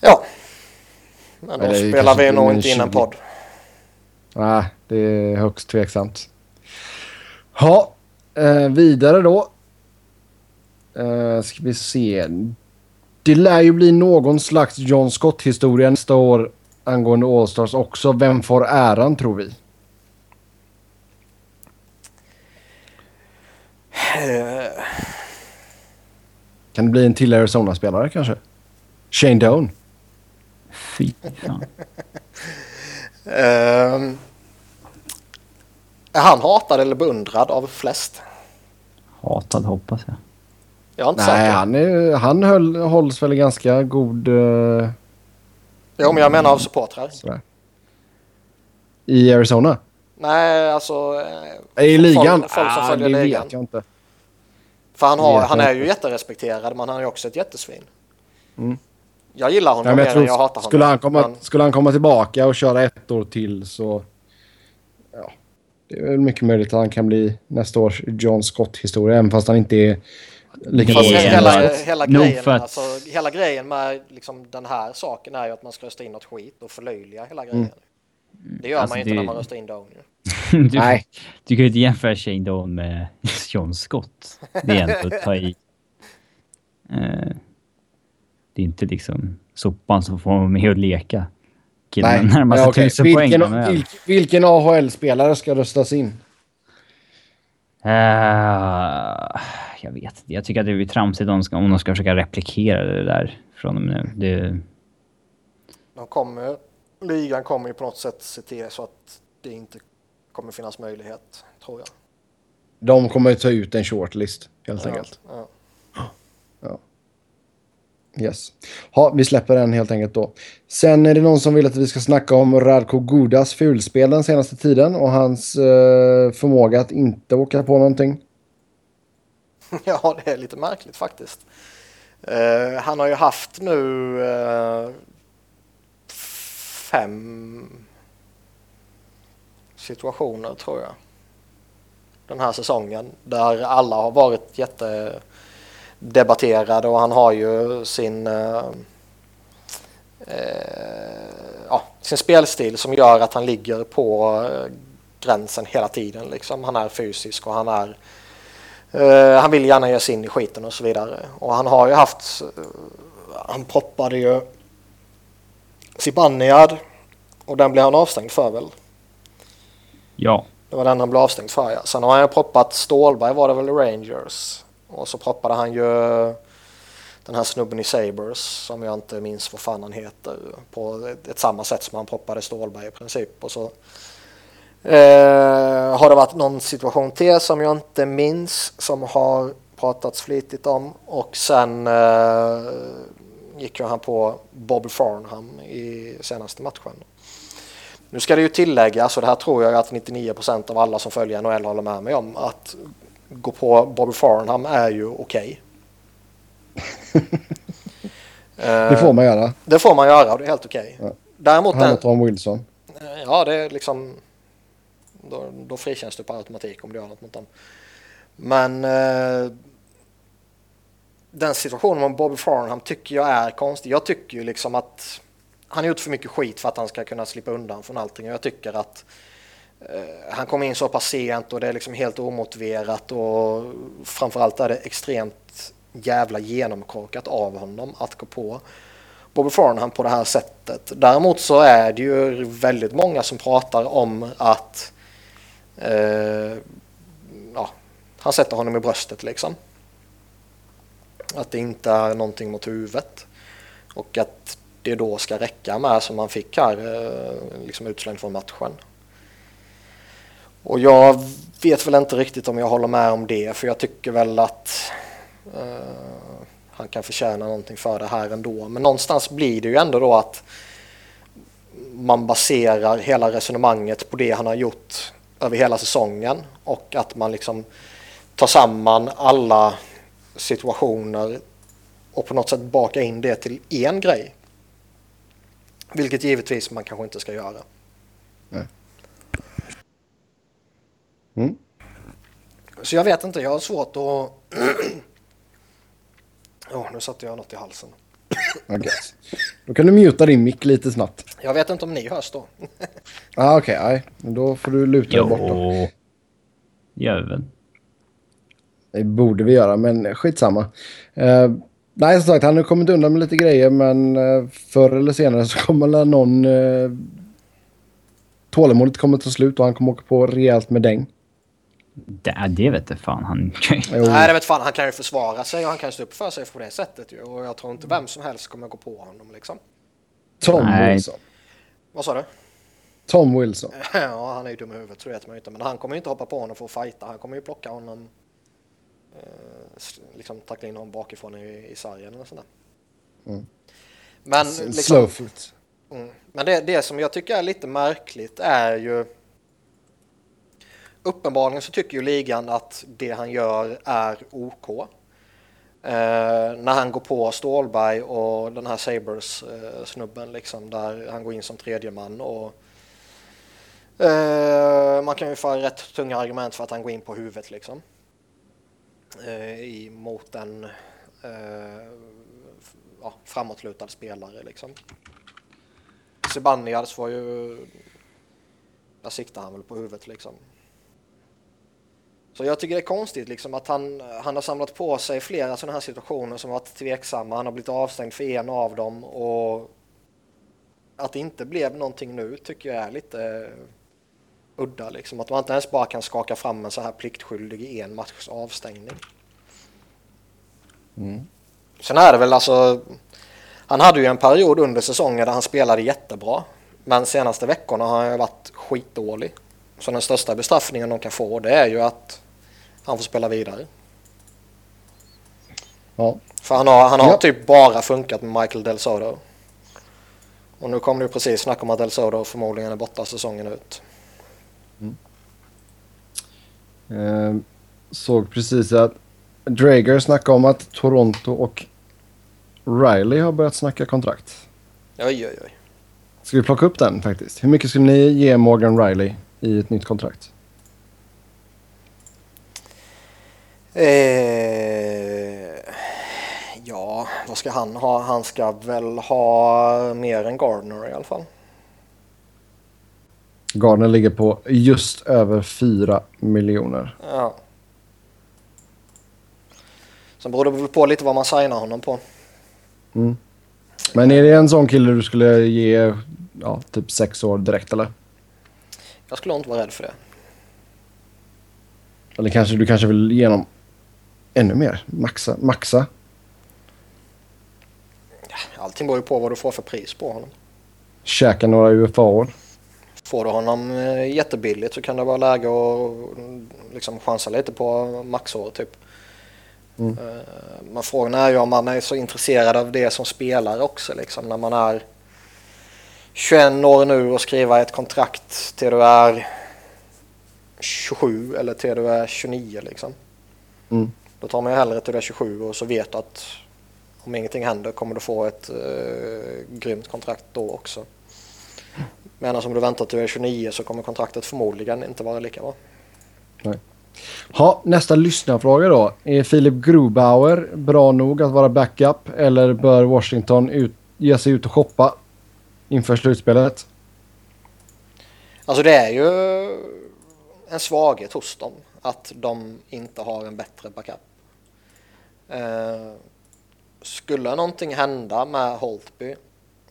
Ja. Men då Eller spelar vi nog inte in en 20. podd. Nej, det är högst tveksamt. Ja, eh, vidare då. Eh, ska vi se. Det lär ju bli någon slags John Scott-historia nästa år angående Allstars också. Vem får äran tror vi? Eh, Kan det bli en till Arizona-spelare kanske? Shane Doan? Fy fan. *laughs* ehm, är han hatad eller beundrad av flest? Hatad hoppas jag. Jag är inte Nej, säker. han, är, han höll, hålls väl i ganska god... eh, Jo, men jag menar av supportrar. sådär. I Arizona? Nej, alltså... eh, I ligan? Folk, folk som Ah, följer det ligan. vet jag inte. För han, har, han är ju jätterespekterad, men han är ju också ett jättesvin. Mm. Jag gillar honom Ja, men mer jag tror, än jag hatar honom. skulle, han komma, Men, skulle han komma tillbaka och köra ett år till så... Det är väl mycket möjligt att han kan bli nästa års John Scott-historia, även fast han inte är lika dålig hela, som hela, grejen, för att- alltså, hela grejen med liksom, den här saken är ju att man ska rösta in något skit och förlöjliga hela grejen. Det gör Alltså, man ju inte det- när man röstar in Down. *laughs* du, Nej. du kan ju inte jämföra Shane Doan med *laughs* John Scott. Det är ändå att ta i. Eh, det är inte liksom sopan som får vara med och leka. Killen Nej, närmar sig okej. tusen poäng. vilken, vilken, AHL-spelare ska röstas in? Eh, jag vet inte. Jag tycker att det blir tramsigt om de ska, om de ska försöka replikera det där från och med nu. Det, De kommer, ligan kommer ju på något sätt se till så att det inte kommer finnas möjlighet, tror jag. De kommer ta ut en shortlist, helt enkelt. Ja, Yes. Ha, vi släpper den helt enkelt då. Sen är det någon som vill att vi ska snacka om Radko Gudas fulspel den senaste tiden och hans eh, förmåga att inte åka på någonting. *laughs* ja, det är lite märkligt faktiskt. Uh, han har ju haft nu uh, fem situationer tror jag. Den här säsongen där alla har varit jätte jättedebatterade och han har ju sin eh, eh, ja, sin spelstil som gör att han ligger på eh, gränsen hela tiden. Liksom. Han är fysisk och han är Eh, han vill gärna ge sig in i skiten och så vidare. Och han har ju haft... eh, han proppade ju Zibanejad och den blev han avstängd för väl? ja. Det var den han blev avstängd för ja. Sen har han ju proppat Stålberg var det väl Rangers. Och så proppade han ju den här snubben i Sabres som jag inte minns vad fan han heter. På ett, ett samma sätt som han proppade Stålberg i princip. Och så eh, har det varit någon situation till som jag inte minns som har pratats flitigt om. Och sen eh, gick ju han på Bobby Farnham i senaste matchen. Nu ska det ju tilläggas, och det här tror jag att 99% av alla som följer NHL håller med mig om, att gå på Bobby Farnham är ju okej. *laughs* Det får man göra. Det får man göra och det är helt okej. Ja. Däremot, Han och Tom Wilson. ja det är liksom, då, då frikänns du på automatik om du gör något mot dem. Men eh, den situationen med Bobby Farnham tycker jag är konstig. Jag tycker ju liksom att han har gjort för mycket skit för att han ska kunna slippa undan från allting. Och jag tycker att eh, Eh, han kom in så pass sent och det är liksom helt omotiverat och framförallt är det extremt jävla genomkorkat av honom att gå på Bobby Farnham på det här sättet. Däremot så är det ju väldigt många som pratar om att eh, ja, han sätter honom i bröstet liksom. Att det inte är någonting mot huvudet. Och att det då ska räcka med som man fick här, eh, liksom utslängd från matchen. Och jag vet väl inte riktigt om jag håller med om det för jag tycker väl att uh, han kan förtjäna någonting för det här ändå. Men någonstans blir det ju ändå då att man baserar hela resonemanget på det han har gjort över hela säsongen och att man liksom tar samman alla situationer och på något sätt baka in det till en grej. Vilket givetvis man kanske inte ska göra. Nej. Mm. Så jag vet inte, jag har svårt att... *clears throat* oh, nu satte jag något i halsen. *laughs* Okay. Då kan du muta din mick lite snabbt. Jag vet inte om ni hörs då. *laughs* ah, Okej, okay, nej. Då får du luta dig bort då. Väl. Det borde vi göra, men skitsamma. Uh, nej, som sagt, han har kommit undan med lite grejer, men uh, förr eller senare så kommer någon... Uh, tålamodet kommer ta slut och han kommer åka på rejält med däng. Det, det vet inte fan han *laughs* Nej, det vet fan. Han kan ju försvara sig och han kan stå upp för sig på det sättet ju. Och jag tror inte vem som helst kommer gå på honom liksom. Tom Nej. Wilson. Vad sa du? Tom Wilson. *laughs* ja, han är ju dum i huvudet så vet man ju inte. Men han kommer ju inte hoppa på honom för att fighta. Han kommer ju plocka honom. Eh, liksom tackla in honom bakifrån i, i sargen eller sådär. Mm. Men liksom, Slowfoot. Mm, men det, det som jag tycker är lite märkligt är ju uppenbarligen så tycker ju ligan att det han gör är OK. Eh, när han går på Stålberg och den här Sabres-snubben eh, liksom, där han går in som tredje man och eh, man kan ju få rätt tunga argument för att han går in på huvudet liksom. Eh, i, mot en eh, ja, framåtlutad spelare liksom. Sebanias var ju där siktade han väl på huvudet liksom. Så jag tycker det är konstigt liksom att han, han har samlat på sig flera sådana här situationer som varit tveksamma. Han har blivit avstängd för en av dem och att det inte blev någonting nu tycker jag är lite udda liksom. Att man inte ens bara kan skaka fram en så här pliktskyldig i en matchs avstängning. Mm. Sen är det väl alltså, han hade ju en period under säsongen där han spelade jättebra. Men senaste veckorna har han varit skitdålig. Så den största bestraffningen de kan få det är ju att han får spela vidare. Ja. För han har, han har ja. typ bara funkat med Michael Del Soto. Och nu kom det precis snack om att Del Soto förmodligen är borta säsongen ut. Mm. Eh, såg precis att Drager snackade om att Toronto och Riley har börjat snacka kontrakt. Oj, oj, oj. Ska vi plocka upp den faktiskt? Hur mycket skulle ni ge Morgan Riley i ett nytt kontrakt? Eh, ja, vad ska han ha? Han ska väl ha mer än Gardner i alla fall. Gardner ligger på just över 4 miljoner. Ja. Sen beror det väl på lite vad man signar honom på. Mm. Men är det en sån kille du skulle ge ja, typ sex år direkt eller? Jag skulle inte vara rädd för det. Eller kanske du kanske vill ge honom ännu mer? Maxa? maxa? Allting beror ju på vad du får för pris på honom. Käka några UFA-år? Får du honom eh, jättebilligt så kan det vara läge att liksom chansa lite på maxår typ. Mm. Eh, men frågan är ju om man är så intresserad av det som spelare också liksom när man är 21 år nu och skriva ett kontrakt till du är 27 eller till du är 29 liksom. Mm. Då tar man ju hellre till du är 27 och så vet att om ingenting händer kommer du få ett uh, grymt kontrakt då också. Medan om du väntar till du är 29 så kommer kontraktet förmodligen inte vara lika bra. Nej. Ha, nästa lyssnarfråga då. Är Filip Grubauer bra nog att vara backup eller bör Washington ut, ge sig ut och shoppa inför slutspelet? Alltså det är ju en svaghet hos dem att de inte har en bättre backup. Eh, skulle någonting hända med Holtby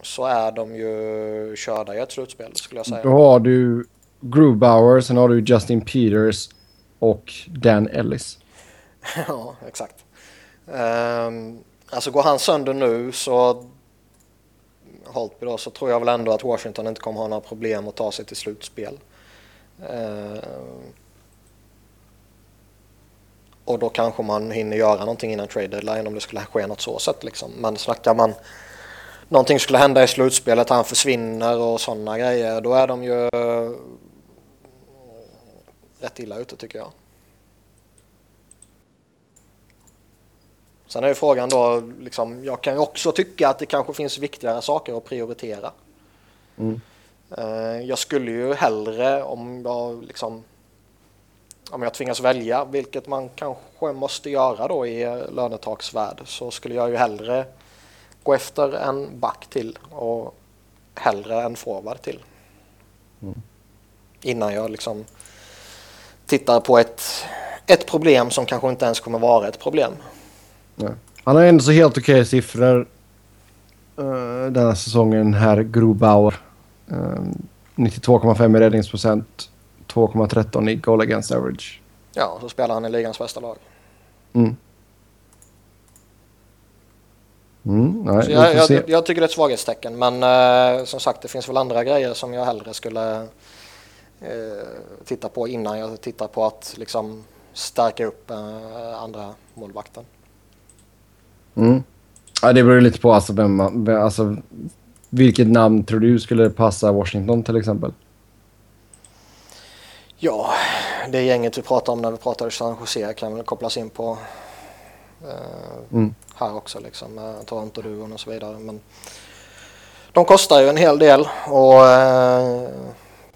så är de ju körda i ett slutspel skulle jag säga. Då har du Grubauer, sen har du Justin Peters och Dan Ellis. *laughs* ja, exakt. Um, alltså går han sönder nu så Holtby då, så tror jag väl ändå att Washington inte kommer ha några problem att ta sig till slutspel. Eh, och då kanske man hinner göra någonting innan trade deadline om det skulle ske något så sätt liksom. Men snackar man någonting skulle hända i slutspelet, han försvinner och sådana grejer, då är de ju rätt illa ute tycker jag. Sen är ju frågan då, liksom, jag kan ju också tycka att det kanske finns viktigare saker att prioritera. Mm. Eh, jag skulle ju hellre om jag liksom om jag tvingas välja, vilket man kanske måste göra då i lönetaksvärld, så skulle jag ju hellre gå efter en back till och hellre en forward till. Mm. Innan jag liksom tittar på ett, ett problem som kanske inte ens kommer vara ett problem. Ja. Han har ändå så helt okej okay siffror uh, denna säsongen, herr Grobauer. Uh, 92,5 i räddningsprocent, 2,13 i goal against average. Ja, så spelar han i ligans bästa lag. Mm. Mm, nej, så jag, jag, jag, tycker det är ett svaghetstecken, men uh, som sagt det finns väl andra grejer som jag hellre skulle uh, titta på innan jag tittar på att liksom stärka upp uh, andra målvakten. Mm. Ja, det beror lite på alltså, vem man, alltså, vilket namn tror du skulle passa Washington till exempel? Ja, det gänget vi pratade om när vi pratade San Jose kan väl kopplas in på eh, mm. här också liksom med Toronto-duon och så vidare. Men de kostar ju en hel del och eh,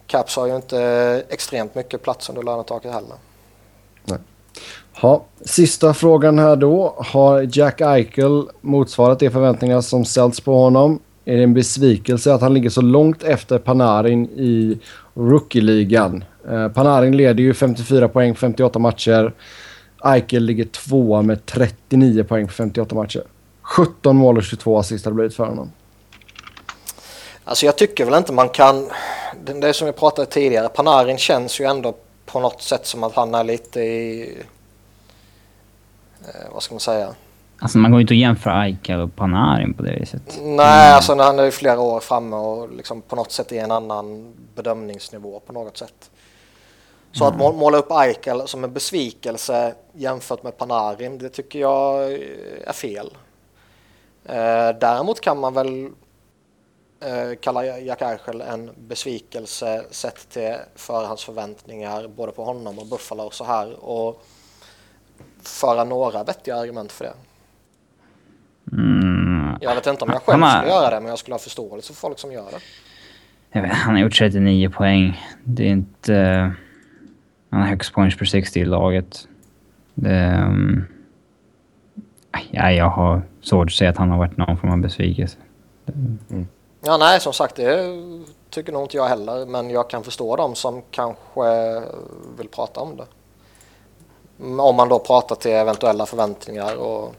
Caps har ju inte extremt mycket plats under lönetaket heller. Nej. Ha, sista frågan här då. Har Jack Eichel motsvarat de förväntningar som ställts på honom? Är det en besvikelse att han ligger så långt efter Panarin i rookie-ligan? Eh, Panarin leder ju 54 poäng på 58 matcher. Eichel ligger tvåa med 39 poäng på 58 matcher. 17 mål och 22 assist har det blivit för honom. Alltså jag tycker väl inte man kan... Det är som vi pratade tidigare. Panarin känns ju ändå på något sätt som att han är lite i eh, vad ska man säga? Alltså man går ju inte att jämföra Eichel och Panarin på det viset. Nej, mm. alltså han är ju flera år framme och liksom på något sätt i en annan bedömningsnivå på något sätt. Så mm. att måla upp Eichel som en besvikelse jämfört med Panarin, det tycker jag är fel. Eh, däremot kan man väl eh, kalla Jack Eichel en besvikelse sett till förhandsförväntningar både på honom och Buffalo och så här. Och föra några vettiga argument för det. Mm. Jag vet inte om jag själv har... skulle göra det, men jag skulle ha förståelse för folk som gör det. Vet, han har gjort 39 poäng. Det är inte... Han har högst points per 60 i laget. Det, um, ja, jag har svårt att säga att han har varit någon form av besvikelse. Mm. Ja, nej, som sagt, det tycker nog inte jag heller. Men jag kan förstå dem som kanske vill prata om det. Om man då pratar till eventuella förväntningar och,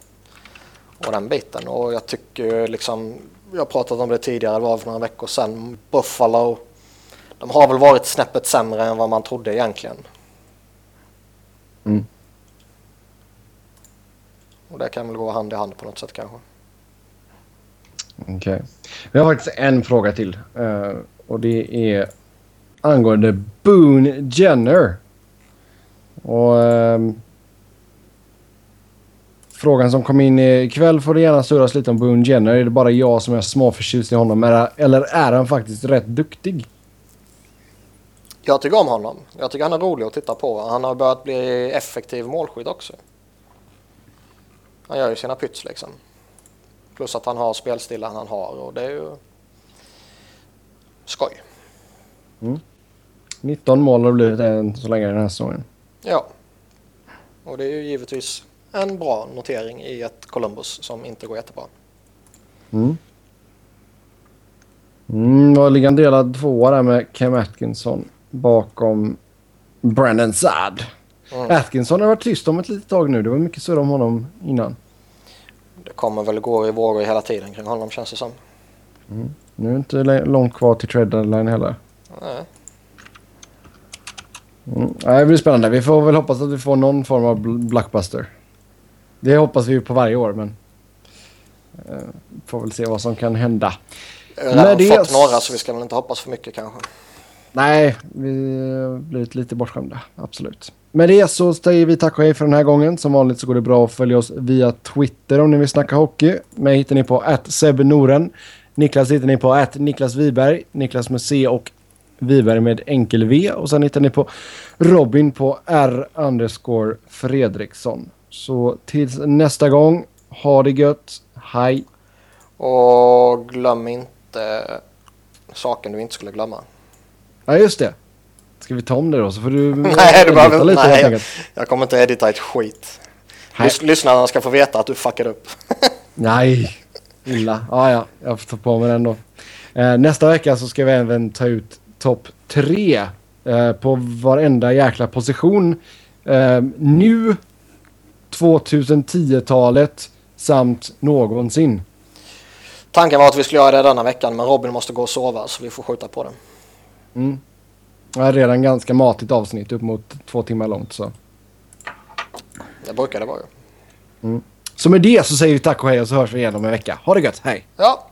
och den biten. Och jag tycker liksom, jag har pratat om det tidigare, det var för några veckor sedan, Buffalo, de har väl varit snäppet sämre än vad man trodde egentligen. Mm. Och det kan väl gå hand i hand på något sätt kanske. Okej. Okay. Vi har faktiskt en fråga till. Uh, och det är angående Boone Jenner. Och um, Frågan som kom in ikväll får det gärna surras lite om Boone Jenner. Är det bara jag som är småförtjust i honom eller är han faktiskt rätt duktig? Jag tycker om honom. Jag tycker han är rolig att titta på. Han har börjat bli effektiv målskytt också. Han gör ju sina pyts liksom. Plus att han har spelstilen han har och det är ju skoj. Mm. 19 mål har det blivit än så länge den här säsongen. Ja. Och det är ju givetvis en bra notering i ett Columbus som inte går jättebra. Mm. Mm, ligger en delad tvåa där med Cam Atkinson bakom Brandon Saad. Mm. Atkinson har varit tyst om ett litet tag nu. Det var mycket surr om honom innan. Det kommer väl gå i vågor hela tiden kring honom känns det som. Mm. Nu är det inte långt kvar till trade deadline heller. Nej. Mm. Det blir spännande. Vi får väl hoppas att vi får någon form av blockbuster. Det hoppas vi på varje år, men... Uh, får väl se vad som kan hända. Jag har redan det... fått några, så vi ska väl inte hoppas för mycket kanske. Nej, vi har blivit lite bortskämda. Absolut. Med det så säger vi tack och hej för den här gången. Som vanligt så går det bra att följa oss via Twitter om ni vill snacka hockey. Mig hittar ni på @sebnoren. Niklas hittar ni på Niklas Wiberg. Niklas med C och Wiberg med enkel V. Och sen hittar ni på Robin på R underscore Fredriksson. Så tills nästa gång, ha det gött. Hej! Och glöm inte saken du inte skulle glömma. Ja, just det. Ska vi ta om det då? Så får du *laughs* Nej, du behöver, lite, nej enkelt. jag kommer inte edita ett skit. Lys, lyssnarna ska få veta att du fuckade upp. *laughs* Nej, illa. Ja, ja, jag får ta på mig den då. Eh, nästa vecka så ska vi även ta ut topp tre eh, på varenda jäkla position. Eh, nu, 2010-talet samt någonsin. Tanken var att vi skulle göra det denna veckan men Robin måste gå och sova så vi får skjuta på det. Mm. Det är redan ganska matigt avsnitt, upp mot två timmar långt. Så. Det brukar det vara ju. så med det så säger vi tack och hej och så hörs vi igen om en vecka. Ha det gött, hej! Ja,